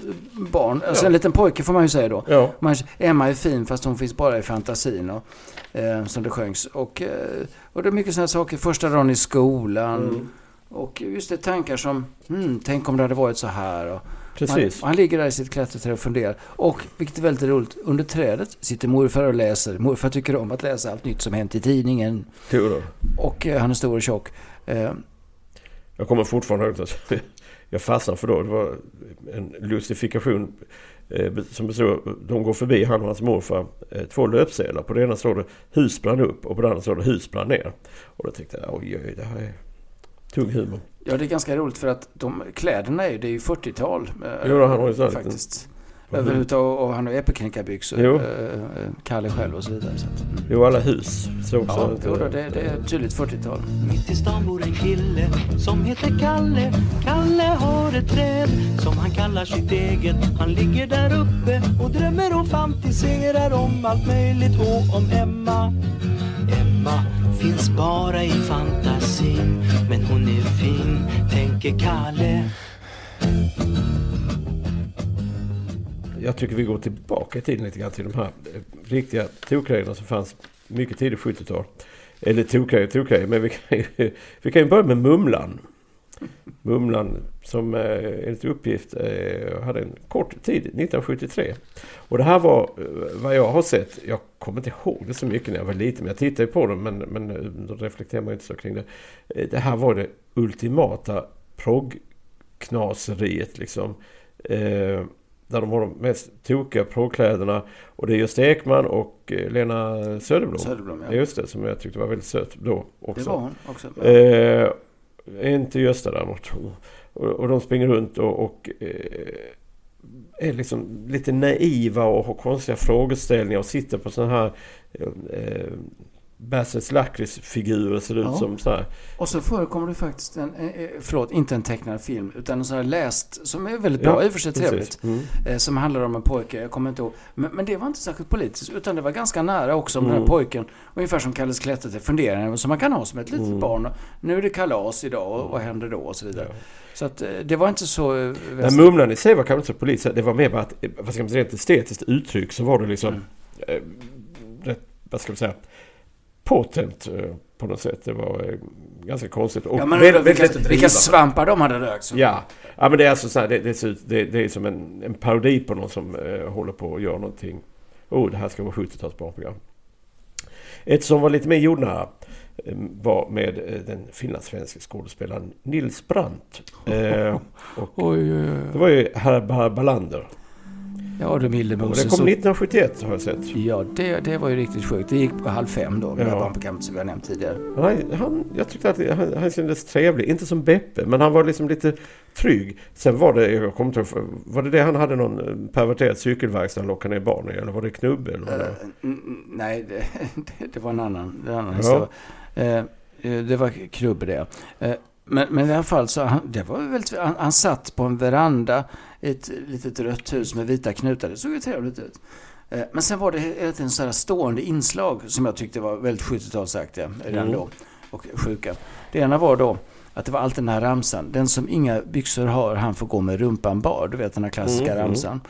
barn. Alltså Ja. en liten pojke får man ju säga då. Ja. Man, Emma är fin fast hon finns bara i fantasin. Och, eh, som det sjöngs. Och, eh, och det är mycket sådana saker. Första dagen i skolan. Mm. Och just det tankar som, hmm, tänk om det hade varit så här. Och, Precis. Han, han ligger där i sitt klätterträd och funderar. Och, vilket är väldigt roligt, under trädet sitter morfar och läser. Morfar tycker om att läsa allt nytt som hänt i tidningen. Då. Och eh, han är stor och tjock. Eh, Jag kommer fortfarande ihåg att jag fastnade för då. Det var en lustifikation eh, som bestod De går förbi han och hans morfar. Eh, två löpsedlar. På det ena står det hus brann upp och på det andra står det hus brann ner. Och då tänkte jag oj, oj, det här är tung humor. Ja, det är ganska roligt för att de kläderna är ju, det är ju 40-tal. Eh, Jo, han har ju Faktiskt. Mhm. Överhuvudtaget, och han har epiknickarbyxor. Jo. Eh, Kalle själv och så vidare. Så att, mm. Jo, alla hus. Så också Ja, att, jo då, det, det är tydligt 40-tal. Mitt i stan bor en kille som heter Kalle Kalle har ett träd som han kallar sitt eget Han ligger där uppe och drömmer och fantiserar om allt möjligt och om Emma Emma finns bara i fantasin Men hon är fin, tänker Kalle jag tycker vi går tillbaka i tiden lite grann till de här eh, riktiga tokgrejerna som fanns mycket tidigt 70-tal. Eller tokgrejer, tokgrejer, men vi kan, ju, vi kan ju börja med Mumlan. Mumlan som eh, enligt uppgift eh, hade en kort tid, 1973. Och det här var vad jag har sett, jag kommer inte ihåg det så mycket när jag var liten, men jag tittade ju på dem, men, men då reflekterar man inte så kring det. Det här var det ultimata proggknaseriet liksom. Där de har de mest tokiga proggkläderna. Och det är Gösta Ekman och eh, Lena Söderblom. Söderblom, ja. Just det, som jag tyckte var väldigt söt då också. Det var hon också. Eh, inte Gösta däremot. Och, och de springer runt och, och eh, är liksom lite naiva och har konstiga frågeställningar och sitter på sådana här eh, Bassets lakritsfigurer ser ut Ja. som så här. Och så förekommer det faktiskt en, eh, eh, förlåt, inte en tecknad film, utan en sån här läst, som är väldigt bra, Ja, i och för sig trevligt. Mm. Eh, som handlar om en pojke, jag kommer inte ihåg. Men, men det var inte särskilt politiskt, utan det var ganska nära också om den Mm. här pojken. Ungefär som Kalles klättrade funderande, som man kan ha som ett litet Mm. barn. Nu är det kalas idag, och vad händer då? Och så vidare. Så att det var inte så... Men väst- Mumlan i sig var kanske inte så politiskt. Det var mer bara att, vad ska man säga, rent estetiskt uttryck så var det liksom Mm. eh, rätt, vad ska man säga, potent eh, på något sätt. Det var eh, ganska konstigt. Och Ja, men väldigt- vilka, vilka svampar de hade rökt. Så. Ja. ja, men det är alltså så här, det, det, ser ut, det, det är som en, en parodi på någon som eh, håller på att göra någonting. Oh, det här ska vara 70-tals barnprogram. Ett som var lite mer jordnära eh, var med eh, den finlandssvenske skådespelaren Nils Brandt. Eh, och Oj, oj, oj. det var ju Herr Ballander. Ja, du milde Och det Moses. kom Så- 1971 har jag sett. Ja, det, det var ju riktigt sjukt. Det gick på halv fem då, det Ja. här barnprogrammet som vi har nämnt tidigare. Han, han, jag tyckte att han, han kändes trevlig. Inte som Beppe, men han var liksom lite trygg. Sen var det, jag kommer inte var det det han hade någon eh, perverterad cykelverkstad han lockade ner barn i? Eller var det Knubbe? Eller n- nej, det, det, det var en annan, det var en annan Ja. eh, det var Krubbe det. Men, men i alla fall så, han, det var väldigt, han, han satt på en veranda i ett litet rött hus med vita knutar. Det såg ju trevligt ut. Eh, men sen var det hela tiden så här stående inslag som jag tyckte var väldigt 70-talsaktiga redan Mm. då. Och sjuka. Det ena var då att det var alltid den här ramsan. Den som inga byxor har, han får gå med rumpan bar. Du vet den här klassiska Mm, mm. ramsan. Eh,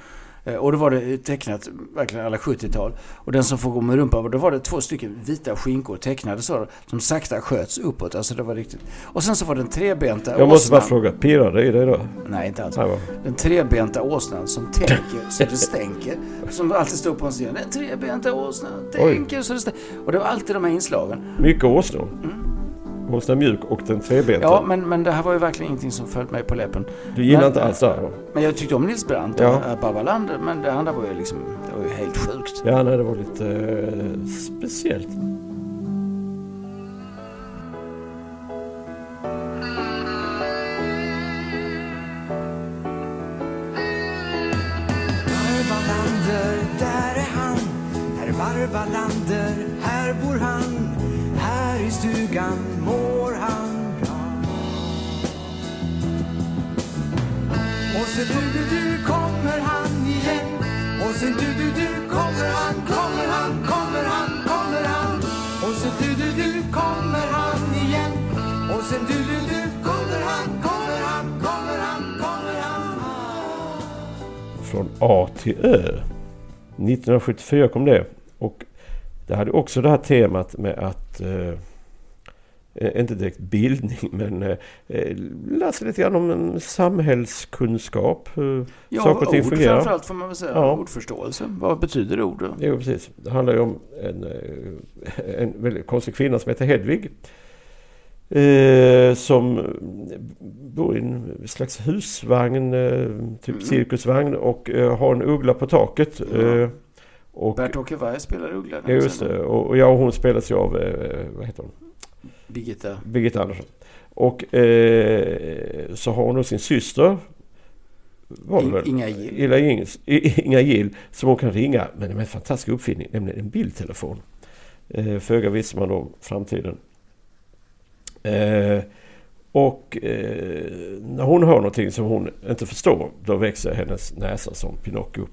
Och då var det tecknat verkligen alla 70-tal. Och den som får gå med rumpan, då var det två stycken vita skinkor tecknade så, som sakta sköts uppåt. Alltså det var riktigt. Och sen så var den trebenta Jag måste bara åsnan- fråga, pirrar det i dig då? Nej, inte alls. Nej? Den trebenta åsnan som tänker så det stänker. Som alltid står på en scen. Den trebenta åsnan tänker så det stänker. Och det var alltid de här inslagen. Mycket åsnor. Åsna mjuk och den trebenta. Ja, men, men det här var ju verkligen ingenting som föll mig på läppen. Du gillar men, inte alls det här? Men jag tyckte om Nils Brandt och Ja. ja. Baba Lander, men det andra var ju liksom, det var ju helt sjukt. Ja, nej, det var lite eh, speciellt. Varvalander, här bor han. Här i stugan mår han bra. Och sen du, du, du kommer han igen. Och sen du, du, du kommer han, kommer han, kommer han, kommer han. Och sen du, du, du kommer han igen. Och sen du, du, du kommer han, kommer han, kommer han, kommer han. Från A till Ö. 1974 kom det. Och det hade också det här temat med att eh, inte direkt bildning men eh, eh, sig lite grann om samhällskunskap. Hur Ja, saker och ting ord fungerar. framförallt får man väl säga. Ja. Ordförståelse. Vad betyder ord? då? Jo, precis. Det handlar ju om en, eh, en väldigt konstig kvinna som heter Hedvig. Eh, som bor i en slags husvagn, eh, typ Mm. cirkusvagn och eh, har en uggla på taket. Eh, och, Bert-Åke Weiss spelar Uggla. ja, just det. Och, och jag och hon spelas ju av, eh, vad heter hon? Birgitta. Birgitta Andersson. Och eh, så har hon då sin syster. Var det In- väl? Inga Gill. Inga. Som hon kan ringa med en fantastisk uppfinning. Nämligen en bildtelefon. Eh, Föga visste man då framtiden. Eh, och eh, när hon hör någonting som hon inte förstår. Då växer hennes näsa som Pinocchio.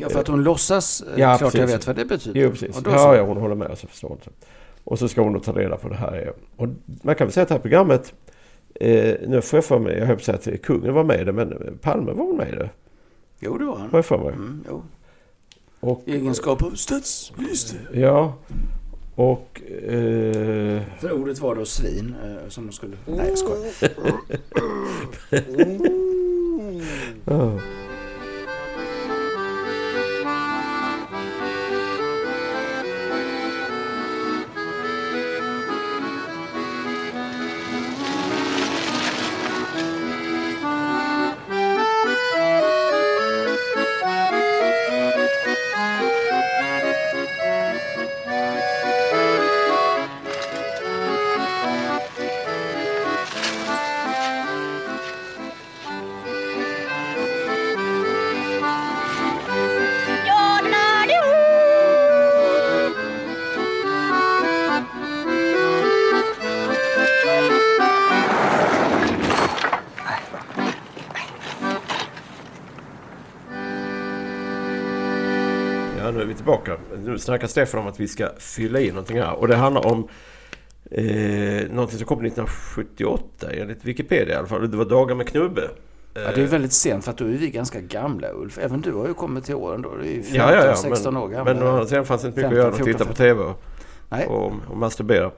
Ja, för att hon låtsas. eh, Ja, klart jag precis. vet vad det betyder. Jo, precis. Ja, ja, hon håller med. Så förstår inte. Och så ska hon då ta reda på det här. Och man kan väl säga att det här programmet Eh, nu får jag för mig, jag höll säga att kungen var med i det, men Palme var med i det. Jo, det var han. Har jag för mig. Mm, jo. Och, egenskap av statsminister. ja, och... Eh, För ordet var då svin, eh, som de skulle... Nej, jag skojar. tillbaka. Nu snackar Stefan om att vi ska fylla i någonting här. Och det handlar om eh, någonting som kom 1978 enligt Wikipedia i alla fall. Det var Dagar med Knubbe. Ja, det är väldigt sent för att då är vi ganska gamla Ulf. Även du har ju kommit till åren då. Du är ju 15, Ja, ja, ja. 16 år Men, gammal. men å andra sidan fanns det inte mycket 15, att göra än att 14, titta på TV och, Nej. och, och masturbera.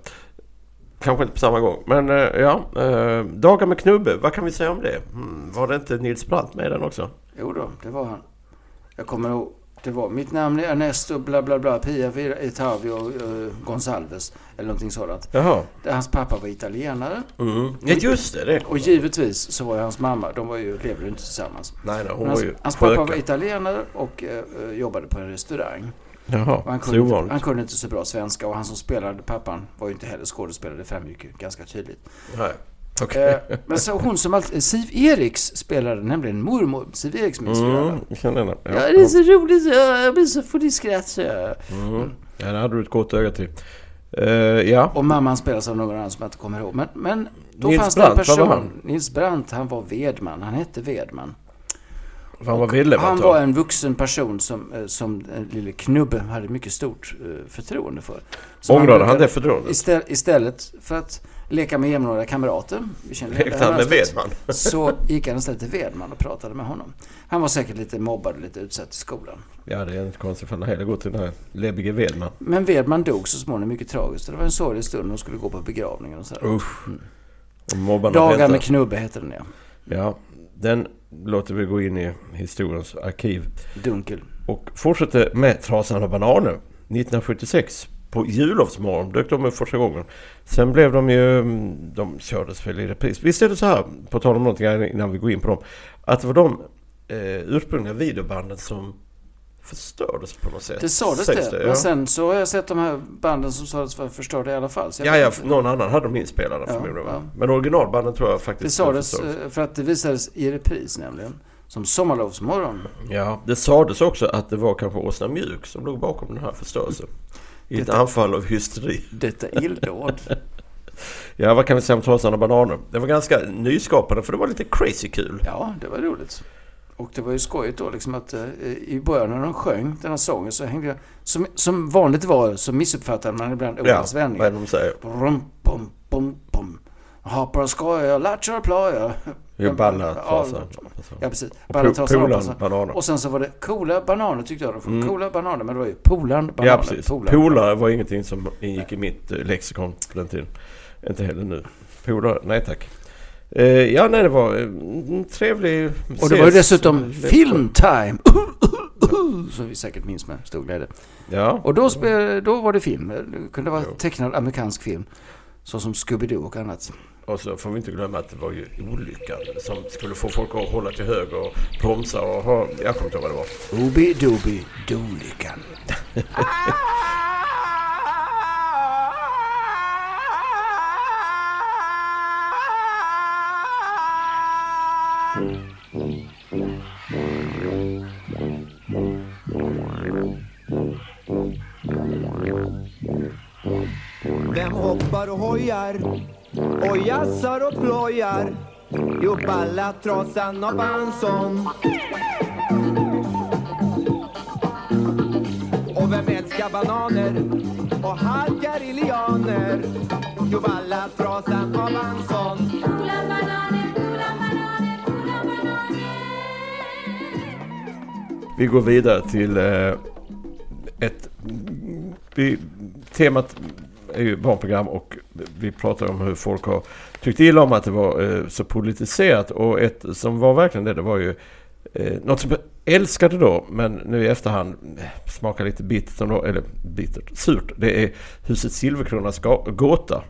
Kanske inte på samma gång. Men eh, ja, eh, Dagar med Knubbe. Vad kan vi säga om det? Hmm, var det inte Nils Brandt med i den också? Jo då, det var han. Jag kommer ihåg. Det var mitt namn är Ernesto bla bla bla Pia Itavio uh, Gonsalves. Eller någonting sådant. Jaha. Där hans pappa var italienare. Mm. Ja, just det. det. Och givetvis så var ju hans mamma, de var ju, levde ju inte tillsammans. Nej, nej, hon Men var hans, ju hans pappa var italienare och eh, jobbade på en restaurang. Jaha, han, kunde inte, han kunde inte så bra svenska och han som spelade pappan var ju inte heller skådespelare. Det framgick ju ganska tydligt. Nej. Okej. Eh, men så hon som alltid... Siv Eriks spelade nämligen mormor. Siv Eriks minns. Mm, känner den. Ja, det är så roligt. Ja, jag blir så full i skratt. Så jag. Mm. Ja, det hade du ett gott öga till. Eh, ja. Och mamman spelas av någon annan som jag inte kommer ihåg. Men, men då Nils fanns det en Brandt, vad var person. han? Nils Brandt, han var vedman. Han hette Vedman. Han var medlem Han var en vuxen person som, eh, som den lille Knubbe hade mycket stort förtroende för. Ångrade han brukade- det förtroendet? Istället, istället för att leka med jämnåriga kamrater. Vi kände Lekte han med. Wedman? Så gick han istället till Wedman och pratade med honom. Han var säkert lite mobbad och lite utsatt i skolan. Ja, det är inte konstigt för han hellre gått till den här läbbige Wedman. Men Wedman dog så småningom mycket tragiskt. Det var en sorglig stund. De skulle gå på begravningen och sådär. Usch. Och mobbarna Dagar väntar. med knubbe heter den ja. Ja, den låter vi gå in i historiens arkiv. Dunkel. Och fortsätter med Trasan och bananer. 1976 på jullovsmorgon dök de upp första gången. Sen blev de ju, mm, de kördes väl i repris. Visst är det så här, på tal om någonting innan vi går in på dem. Att det var de eh, ursprungliga videobanden som förstördes på något sätt. Det sades Sägs det. ja. Men sen så har jag sett de här banden som sades vara förstörda i alla fall. Ja, ja, någon annan hade de inspelade Ja, förmodligen. ja. Men originalbanden tror jag faktiskt Det sades eh, för att det visades i repris nämligen. Som Sommarlovsmorgon. Ja, det sades också att det var kanske Åsna Mjuk som låg bakom den här förstörelsen. I ett anfall av hysteri. Detta illdåd. Ja, vad kan vi säga om Trasan och bananer? Det var ganska nyskapande för det var lite crazy kul. Ja, det var roligt. Och det var ju skojigt då liksom att eh, i början när de sjöng den här sången så hängde jag... Som, som vanligt var så missuppfattade man ibland Ja, ordens vad är vändningar. det de säger? Brum, bum, bum, bum. Hoppar och skojar, latchar och plajar. Ja, balla, Ja, precis. Och Balla, po- trasan, polan, hoppas- bananer. Och sen så var det coola bananer tyckte jag. Mm. Coola bananer, men det var ju polan, bananer. Ja, precis. Polare var ingenting som ingick i mitt eh, lexikon på den tiden. Inte heller nu. Polare, nej tack. Eh, ja, nej det var eh, en trevlig... Och det var ju dessutom filmtime. Som vi säkert minns med stor glädje. Ja. Och då, spel, då var det film. Det kunde vara tecknad amerikansk film. Så som Scooby-Doo och annat. Och så får vi inte glömma att det var ju olyckan som skulle få folk att hålla till höger och bromsa och ha... Jag kommer inte ihåg vad det var. Ooby-Dooby Doolyckan. jobbar och hojar och jassar och plojar? Jo, balla, Trasan och Bansson. Och vem älskar bananer och halkar i lianer? Jo, balla, Trasan och Bansson. Vi går vidare till eh, ett... Temat är ju barnprogram och vi pratar om hur folk har tyckt illa om att det var eh, så politiserat. Och ett som var verkligen det, det var ju eh, något som jag älskade då, men nu i efterhand eh, smakar lite bittert, eller bittert, surt. Det är Huset Silverkronas gåta.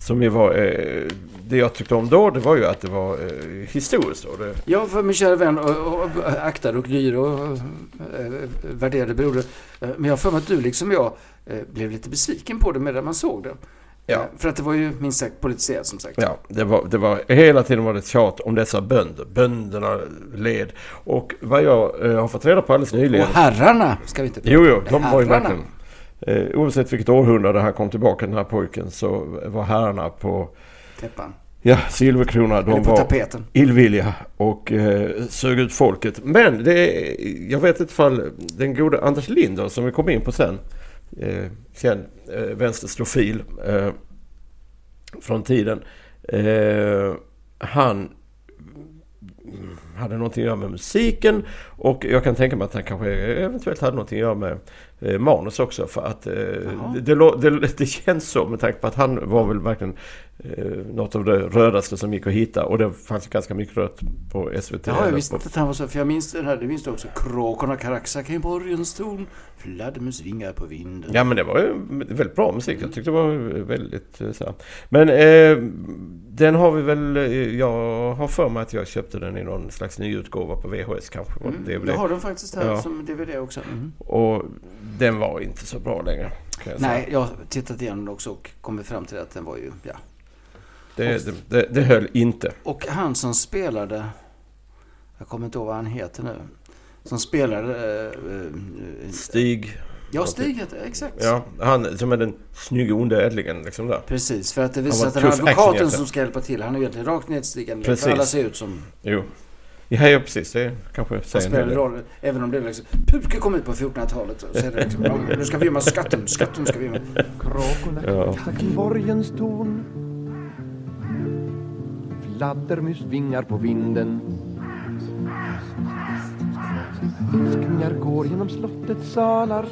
Som ju var, eh, det jag tyckte om då, det var ju att det var eh, historiskt. Och det, Ja, för min kära vän och, och, och aktad och dyr och eh, värderade broder. Eh, men jag har för mig att du liksom jag blev lite besviken på det medan man såg det. Ja. Eh, För att det var ju minst sagt politiserat som sagt. Ja, det var, det var hela tiden var det ett tjat om dessa bönder. Bönderna led. Och vad jag eh, har fått reda på alldeles nyligen. Och herrarna ska vi inte prata Jo, jo, de var ju verkligen... Eh, oavsett vilket århundrade han kom tillbaka, den här pojken, så var herrarna på... Täppan. Ja, Silverkrona, de var tapeten. illvilliga och eh, sög ut folket. Men det jag vet inte ifall den gode Anders Linder som vi kom in på sen, eh, känd eh, vänsterslofil eh, från tiden, eh, han hade någonting att göra med musiken och jag kan tänka mig att han kanske eventuellt hade någonting att göra med eh, manus också för att eh, det, det, det känns så med tanke på att han var väl verkligen eh, något av det rödaste som gick att hitta och det fanns ganska mycket rött på SVT. Ja, jag visste inte att han var så. För jag minns den här, det minns du också. Kråkorna karaxar i borgens torn. Fladdermus vingar på vinden. Ja men det var ju väldigt bra musik. Jag tyckte det var väldigt eh, så här. Men eh, den har vi väl, eh, jag har för mig att jag köpte den i någon slags nyutgåva på VHS kanske. Mm, DVD. jag har den faktiskt här Ja. som DVD också. Mm. Och den var inte så bra längre. Jag Nej, jag har tittat igenom den också och kommit fram till att den var ju, ja. Det, det, det, det höll inte. Och han som spelade, jag kommer inte ihåg vad han heter nu, som spelade... eh, eh, Stig. Ja, Stig heter exakt. Ja, han som är den snygga onde ädlingen liksom där. Precis, för att det visar att den advokaten som ska hjälpa till, han är egentligen rakt nedstigande. Precis. För alla ser ut som... Jo. Ja, ja precis. Det kanske säger spelar roll, även om det är liksom... Puke kom ut på 1400-talet. Så är det liksom, nu ska vi gömma skatten, skatten ska vi gömma. Kråkorna Ja. borgens torn fladdermusvingar på vinden. Viskningar går genom slottets salar.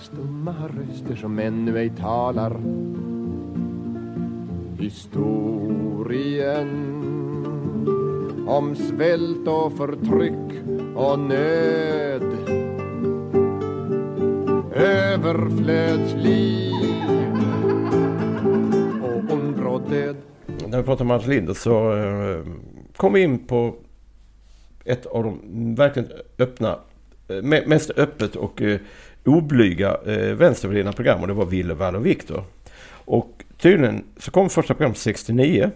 Stumma röster som ännu ej talar. Historien om svält och förtryck och nöd. Överflödsliv död. När vi pratar om Hans Linder så eh, kom vi in på ett av de verkligen öppna, eh, me- mest öppet och eh, oblyga vänstervridna program och det var Ville, Valle och Viktor. Och tydligen så kom första programmet 69.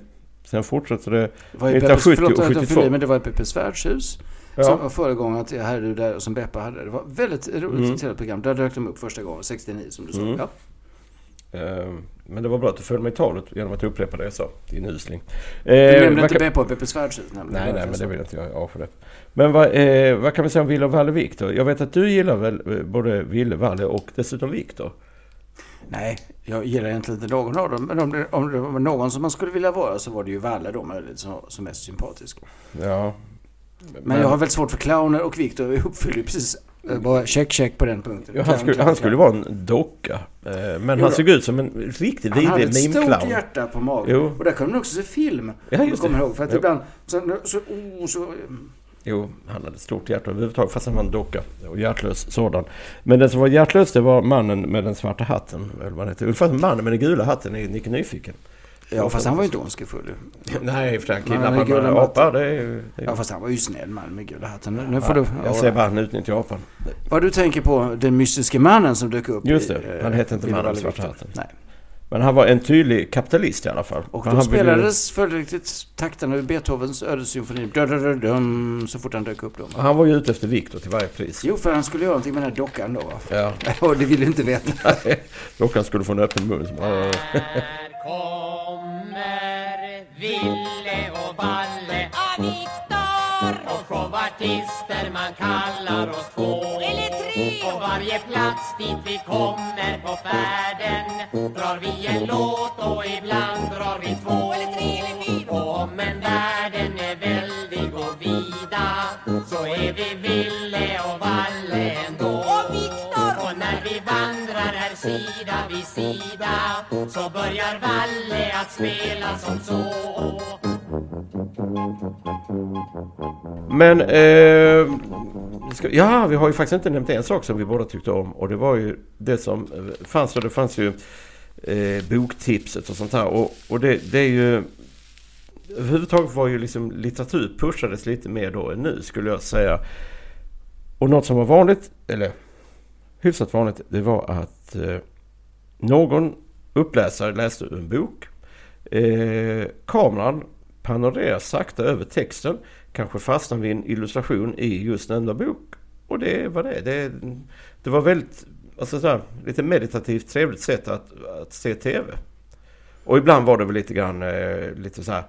Sen fortsatte det Det var ju 1970 Beppes, och förlåt, jag 72. fyller i, men det var ju Beppes värdshus. Ja. Som var föregångaren till Här är du där som Beppe hade. Det var väldigt roligt Mm. program. Där dök de upp första gången, 69 som du sa. Mm. Ja. Eh, Men det var bra att du följde mig i talet genom att upprepa det jag sa. Din usling. Du nämnde inte kan- Beppe och Beppes värdshus nämligen. Nej, nej, men det jag vill inte jag. Ja, för det. Men vad, eh, vad kan vi säga om Ville och Valle Viktor? Jag vet att du gillar väl eh, både Ville, Valle och dessutom Viktor? Nej, jag gillar egentligen inte någon av dem. Men om det, om det var någon som man skulle vilja vara så var det ju Valle då möjligt som, som mest sympatisk. Ja. Men, jag har väldigt svårt för clowner och Viktor uppfyller ju precis eh, bara check check på den punkten. Ja, han, skulle, han skulle vara en docka. Eh, Men Jo han såg ut som en riktigt Han hade vidrig ett stort meme-clown. hjärta på magen. Jo. Och där kunde man också se film. Ja, just kommer ihåg. För att Jo. ibland så, så, oh, så Jo, han hade ett stort hjärta överhuvudtaget fast han var en docka. Och hjärtlös sådan. Men den som var hjärtlös det var mannen med den svarta hatten. Eller vad han heter. Ungefär mannen med den gula hatten i Nicke Nyfiken. Ja, fast han var ju inte ondskefull. Nej, för han gula med matten. apor. Det är ju... det är ju- Ja, fast han var ju snäll man med gula hatten. Nu, nu får du... Jag säger bara han utnyttjar apan. Vad du tänker på, den mystiske mannen som dök upp Just det, eh, han hette inte Ville mannen med svarta hatten. Nej. Men han var en tydlig kapitalist i alla fall. Och då han ville- spelades följdriktigt takterna ur Beethovens ödessymfoni så fort han dök upp då. Han var ju ute efter Viktor till varje pris. Jo, för han skulle göra någonting med den här dockan då. Ja. Och det vill du inte veta. Dockan skulle få en öppen mun. Ville och Valle och Viktor och showartister man kallar oss två. Eller tre. Och varje plats dit vi kommer på färden drar vi en låt och ibland drar vi två. Eller tre eller fyra. Och om en världen är väldig och vida så är vi Ville och Valle sida vid sida så börjar Valle att spela som så Men... Eh, ska, ja, vi har ju faktiskt inte nämnt en sak som vi båda tyckte om. Och det var ju det som eh, fanns. Och det fanns ju eh, boktipset och sånt här. Och, och det, det är ju... Överhuvudtaget var ju liksom litteratur pushades lite mer då än nu skulle jag säga. Och något som var vanligt, eller hyfsat vanligt, det var att eh, någon uppläsare läste ur en bok. Eh, kameran panorerar sakta över texten. Kanske fastnar vid en illustration i just nämnda bok. Och det var det. Det, det var väldigt, alltså så här, lite meditativt trevligt sätt att, att se TV. Och ibland var det väl lite grann eh, lite så här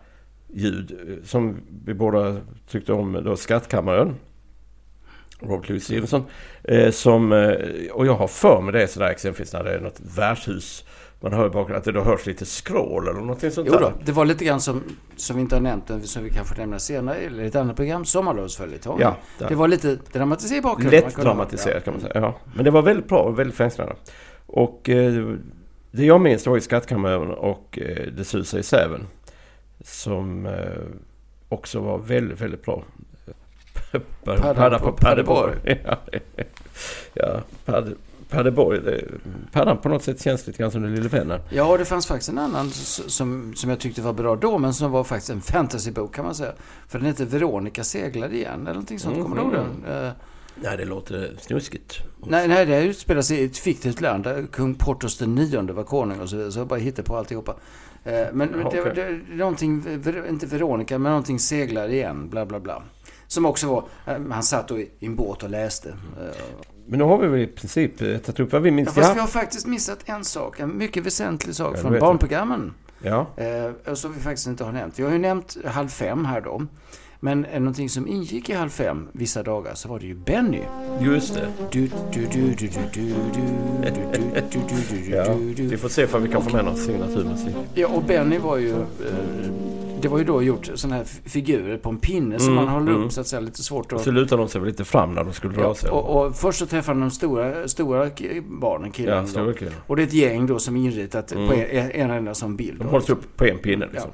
ljud eh, som vi båda tyckte om då Skattkammaren. Robert Louis Stevenson. Eh, som, eh, och jag har för mig det sådär exempelvis när det är något värdshus. Man hör bakgrunden att det då hörs lite skrål eller någonting sånt Jo då, där. det var lite grann som, som vi inte har nämnt, men som vi kanske nämner senare, eller i ett annat program, Sommarlovsföljetongen. Ja, där. det var lite dramatiserat i bakgrunden. Lätt dramatiserat kan man säga. Ja. Men det var väldigt bra och väldigt fängslande. Och eh, det jag minns det var ju Skattkammaren och eh, Det susar i säven. Som eh, också var väldigt, väldigt bra. Padda Padda på Paddeborg. Ja, ja Padde- Paddeborg. Paddan på något sätt känns lite grann som den lille vännen. Ja, och det fanns faktiskt en annan som, som jag tyckte var bra då, men som var faktiskt en fantasybok kan man säga. För den heter Veronica seglar igen, eller någonting sånt. Kommer du ihåg den? Eh, Nej, det låter snuskigt. Nej, nej, det utspelar sig i ett fiktivt land där kung Portos den nionde var konung och så vidare. Så jag bara hittar på alltihopa. Eh, Men Ja, det, okej. det, det, någonting, inte Veronica, men någonting seglar igen, bla bla bla. Som också var... Han satt då i en båt och läste. Men nu har vi väl i princip tagit upp vad vi minns. Ja, fast vi har faktiskt missat en sak. En mycket väsentlig sak från barnprogrammen. Ja. Som vi faktiskt inte har nämnt. Vi har ju nämnt Halv fem här då. Men någonting som ingick i Halv fem vissa dagar så var det ju Benny. Just det. Du-du-du-du-du-du-du-du-du-du-du-du-du-du-du-du-du. Ja, vi får se ifall vi kan få med nån signaturmusik. Ja, och Benny var ju... Det var ju då gjort sådana här figurer på en pinne som Mm, man håller mm. upp så att säga lite svårt att... Så lutade de sig väl lite fram när de skulle dra Ja, sig. och, och först så träffade de stora, stora barnen, killarna. Ja, stora killar. Och det är ett gäng då som är inritat Mm. på en, en enda som bild. De hålls upp på en pinne liksom.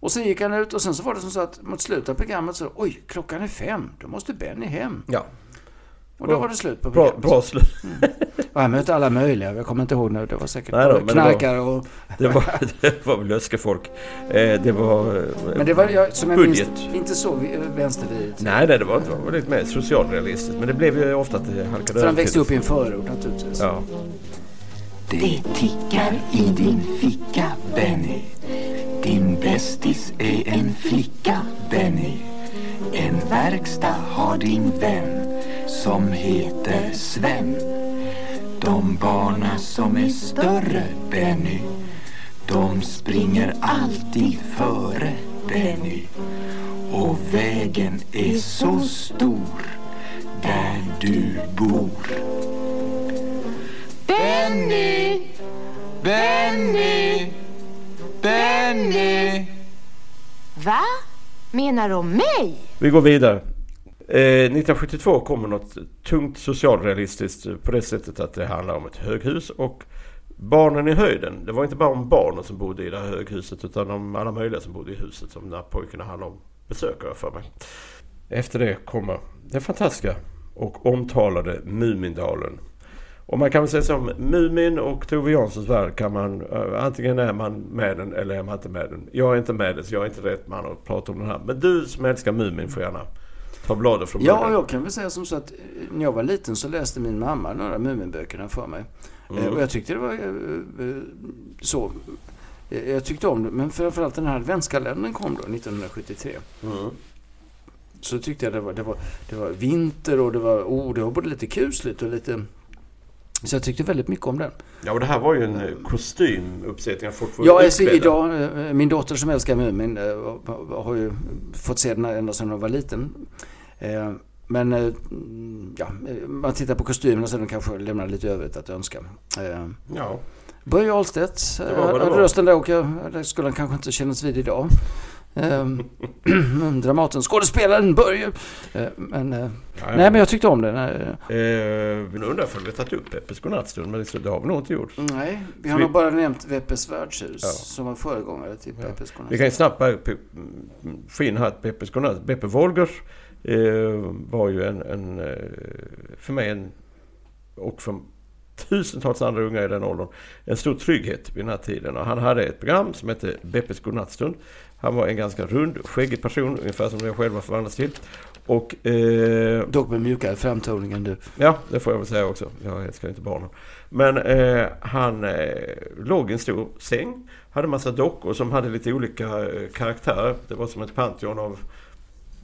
Och sen gick han ut och sen så var det som så att mot slutet av programmet så oj, klockan är fem, då måste Benny hem. Ja. Och då var det slut på Bra, programmet. bra slut. Och han mötte alla möjliga, jag kommer inte ihåg nu, det var säkert Nej då, knarkare och... Det var, det var löskefolk. Eh, det var... eh, Men det var, jag, som jag budget. minns, inte så vi- vänstervridet. Nej, nej, det var inte. Det var lite mer socialrealistiskt. Men det blev ju ofta att det halkade För han växte upp i en förort naturligtvis. Ja. Det tickar i din ficka, Benny. Din bästis är en flicka, Benny. En verkstad har din vän som heter Sven. De barna som är större, Benny, de springer alltid före, Benny. Och vägen är så stor där du bor. Benny! Benny! Benny! Va? Menar de mig? Vi går vidare. Eh, 1972 kommer något tungt socialrealistiskt på det sättet att det handlar om ett höghus och barnen i höjden. Det var inte bara om barnen som bodde i det här höghuset utan om alla möjliga som bodde i huset som den här pojkarna handlade om besökare för mig. Efter det kommer den fantastiska och omtalade Mumindalen. Och man kan väl säga som Mumin och Tove Janssons värld kan man eh, antingen är man med den eller är man inte med den. Jag är inte med den så jag är inte rätt man att prata om den här. Men du som älskar Mumin får gärna ta bladet från Ja, munnen. jag kan väl säga som så att eh, när jag var liten så läste min mamma några Muminböckerna för mig. Mm. Eh, Och jag tyckte det var eh, så. Jag tyckte om det, men framförallt den här adventskalendern kom då 1973. Mm. Så tyckte jag det var, det var, det var vinter och det var, oh, det var både lite kusligt och lite... Så jag tyckte väldigt mycket om den. Ja, och det här var ju en kostymuppsättning. Folk får Ja, alltså, idag, min dotter som älskar Mumin har ju fått se den ända sedan hon var liten. Eh, Men eh, ja, man tittar på kostymerna så den kanske lämnar lite övrigt att önska. Eh, Ja. Börje Ahlstedt hade rösten där och jag, det skulle han kanske inte kännas vid idag. Ehm, Dramaten, skådespelaren Börje. Men, Ja, ja. nej, men jag tyckte om den. Eh, nu undrar om vi har tagit upp Peppes godnattstund, men det har vi nog inte gjort. Nej, vi har nog bara nämnt Veppes värdshus Ja. som var föregångare till Peppes godnatt. Vi kan ju snabbt in här att Beppes godnatt. Beppe Wolgers var ju en, en, eh, för mig en, och för tusentals andra unga i den åldern, en stor trygghet vid den här tiden. Och han hade ett program som hette Beppes godnattstund. Han var en ganska rund, skäggig person, ungefär som jag själv har förvandlats till. Och, eh, Dock med mjukare framtoning än du. Ja, det får jag väl säga också. Jag älskar inte barnen. Men eh, han eh, låg i en stor säng. Hade massa dockor som hade lite olika eh, karaktärer. Det var som ett pantheon av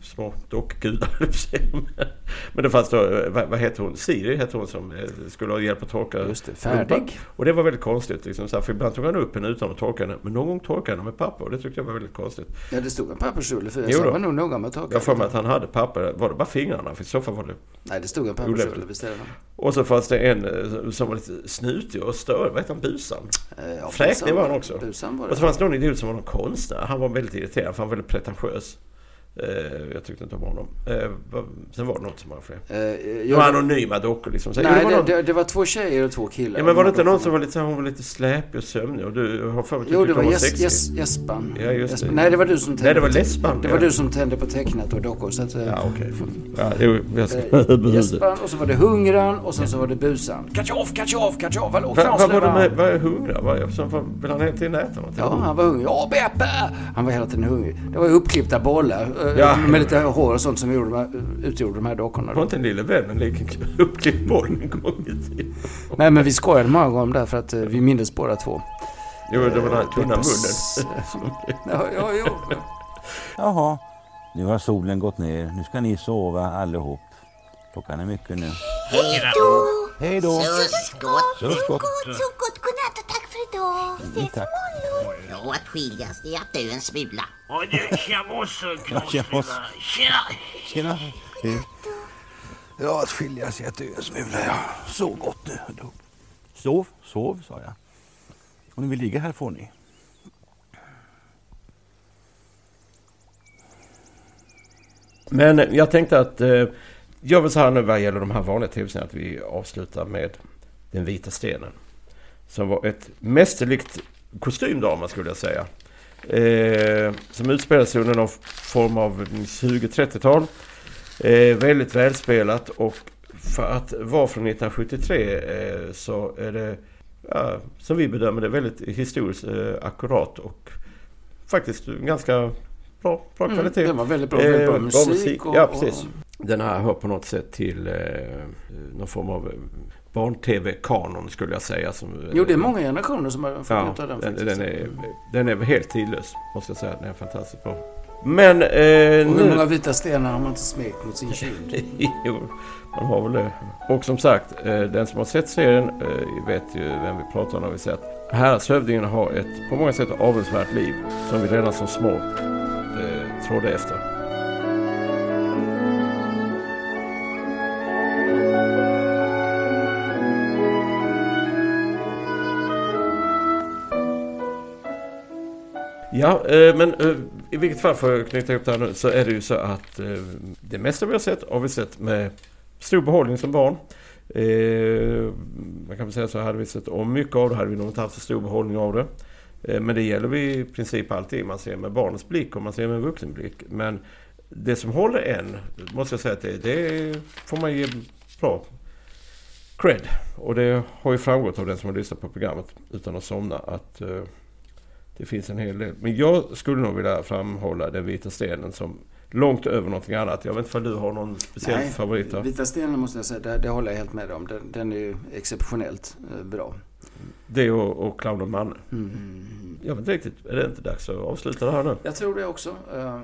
små dockgudar. Men det fanns då, eh, vad, vad heter hon? Siri hette hon som eh, skulle ha hjälp att torka Just det, färdig. Och det var väldigt konstigt. Liksom, så här, för ibland tog han upp henne utan att torka henne. Men någon gång torkade han med papper och det tyckte jag var väldigt konstigt. Ja, det stod en pappersrulle för jag var nog noga med att torka. Jag för mig att han hade papper. Var det bara fingrarna? För i så fall var det Nej, det stod en pappersrulle stället. Och så fanns det en eh, som var lite snutig och störd. Vad hette han? Busan? ja, Fräknig var han också. Busan var det. och så fanns det någon idiot som var någon konstnär. Han var väldigt irriterad för han var väldigt pretentiös. Eh, jag tyckte inte om honom. Eh, vad- sen var det något som var fler. Eh, det jag- var anonyma dockor liksom. Så, Nej, det var det, någon- det, det var två tjejer och två killar. Ja, men var det inte någon som var lite hon var lite släpig och sömnig och du har för mig Jo, det var var Jes-? Jes- Jespan. Ja, just det. Jespan. Nej, det var du som tände Nej, det var Lesban. Det var ja. du som tände på tecknat och dockor. Så att, eh, Ja, okej. Ja, jo, jag ska... eh, Jespan och så var det Hungran och sen så var det Busan. Katjoff, katjoff, katjoff. Hallå, Vad vad var det med, vad är vad, vill han hela tiden äta något? Ja, han var hungrig. Ja, Beppe! Han var hela tiden hungrig. Det var uppklippta bollar Ja. med lite hår och sånt som gjorde, de här- utgjorde de här dockorna. Var inte en lille vän en liten uppklippt boll en gång i tiden? Nej, men vi skojade många gånger om det för att eh, vi mindes båda två. Jo, det var den här tunna munnen. Ja, ja, jo. Jaha, nu har solen gått ner. Nu ska ni sova allihop. Klockan är mycket nu. Hej då! Hej då! Suss gott! Suss gott! Så gott! Godnatt och tack för idag! Vi ses Tack. imorgon! Ja, att skiljas det är att dö en smula. Och du, tja mosse. Tjena! Tjena. Ja, att skiljas i att dö en smula, ja. Sov gott nu. Sov, sov, sa jag. Om ni vill ligga här får ni. Men jag tänkte att eh, jag vill så här nu vad gäller de här vanliga tv-serierna att vi avslutar med Den vita stenen. Som var ett mästerligt kostymdrama skulle jag säga. Eh, som utspelade sig under någon form av 20-30-tal. Eh, väldigt välspelat och för att vara från 1973 eh, så är det ja, som vi bedömer det väldigt historiskt eh, akkurat och faktiskt ganska bra, bra Mm, kvalitet. den var väldigt bra, väldigt bra musik och- ja, och- precis. Den här hör på något sätt till eh, någon form av eh, barn-tv-kanon skulle jag säga. Som, Jo, det är många generationer som har fått ja, den den, faktiskt. den, är, den är helt tidlös måste jag säga. Den är fantastiskt bra. Men eh, Och hur nu... många vita stenar har man inte smekt mot sin kind? jo, man har väl det. Och som sagt, eh, den som har sett serien eh, vet ju vem vi pratar om när vi säger att häradshövdingen har ett på många sätt avundsvärt liv som vi redan som små eh, trodde efter. Ja, eh, men eh, i vilket fall för att knyta ihop det här nu så är det ju så att eh, det mesta vi har sett har vi sett med stor behållning som barn. Man kan väl säga så hade vi sett om mycket av det hade vi nog inte haft så stor behållning av det. Men det gäller vi i princip alltid. Man ser med barnens blick och man ser med en vuxen blick. Men det som håller än, måste jag säga att det, det får man ge bra cred. Och det har ju framgått av den som har lyssnat på programmet utan att somna att det finns en hel del. Men jag skulle nog vilja framhålla den vita stenen som långt över någonting annat. Jag vet inte om du har någon speciell Nej, favorit där? Vita stenen måste jag säga, det, det håller jag helt med om. Den, den är ju exceptionellt eh, bra. Det och, och Clown och Manne. Mm. Jag vet inte riktigt. Är det inte dags att avsluta det här nu? Jag tror det också. Eh,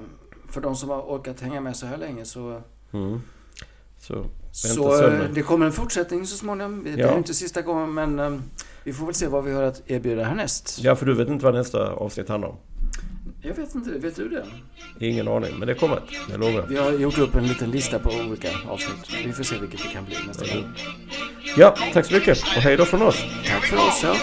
För de som har orkat hänga med så här länge så... Mm. Så, Så eh, det kommer en fortsättning så småningom. Det är inte sista gången men vi får väl se vad vi har att erbjuda härnäst. Ja, för du vet inte vad nästa avsnitt handlar om? Jag vet inte, vet du det? Ingen aning, men det kommer. Jag lovar. Vi har gjort upp en liten lista på olika avsnitt. Vi får se vilket det kan bli nästa gång. Ja, tack så mycket och hej då från oss. Tack för oss. Ja.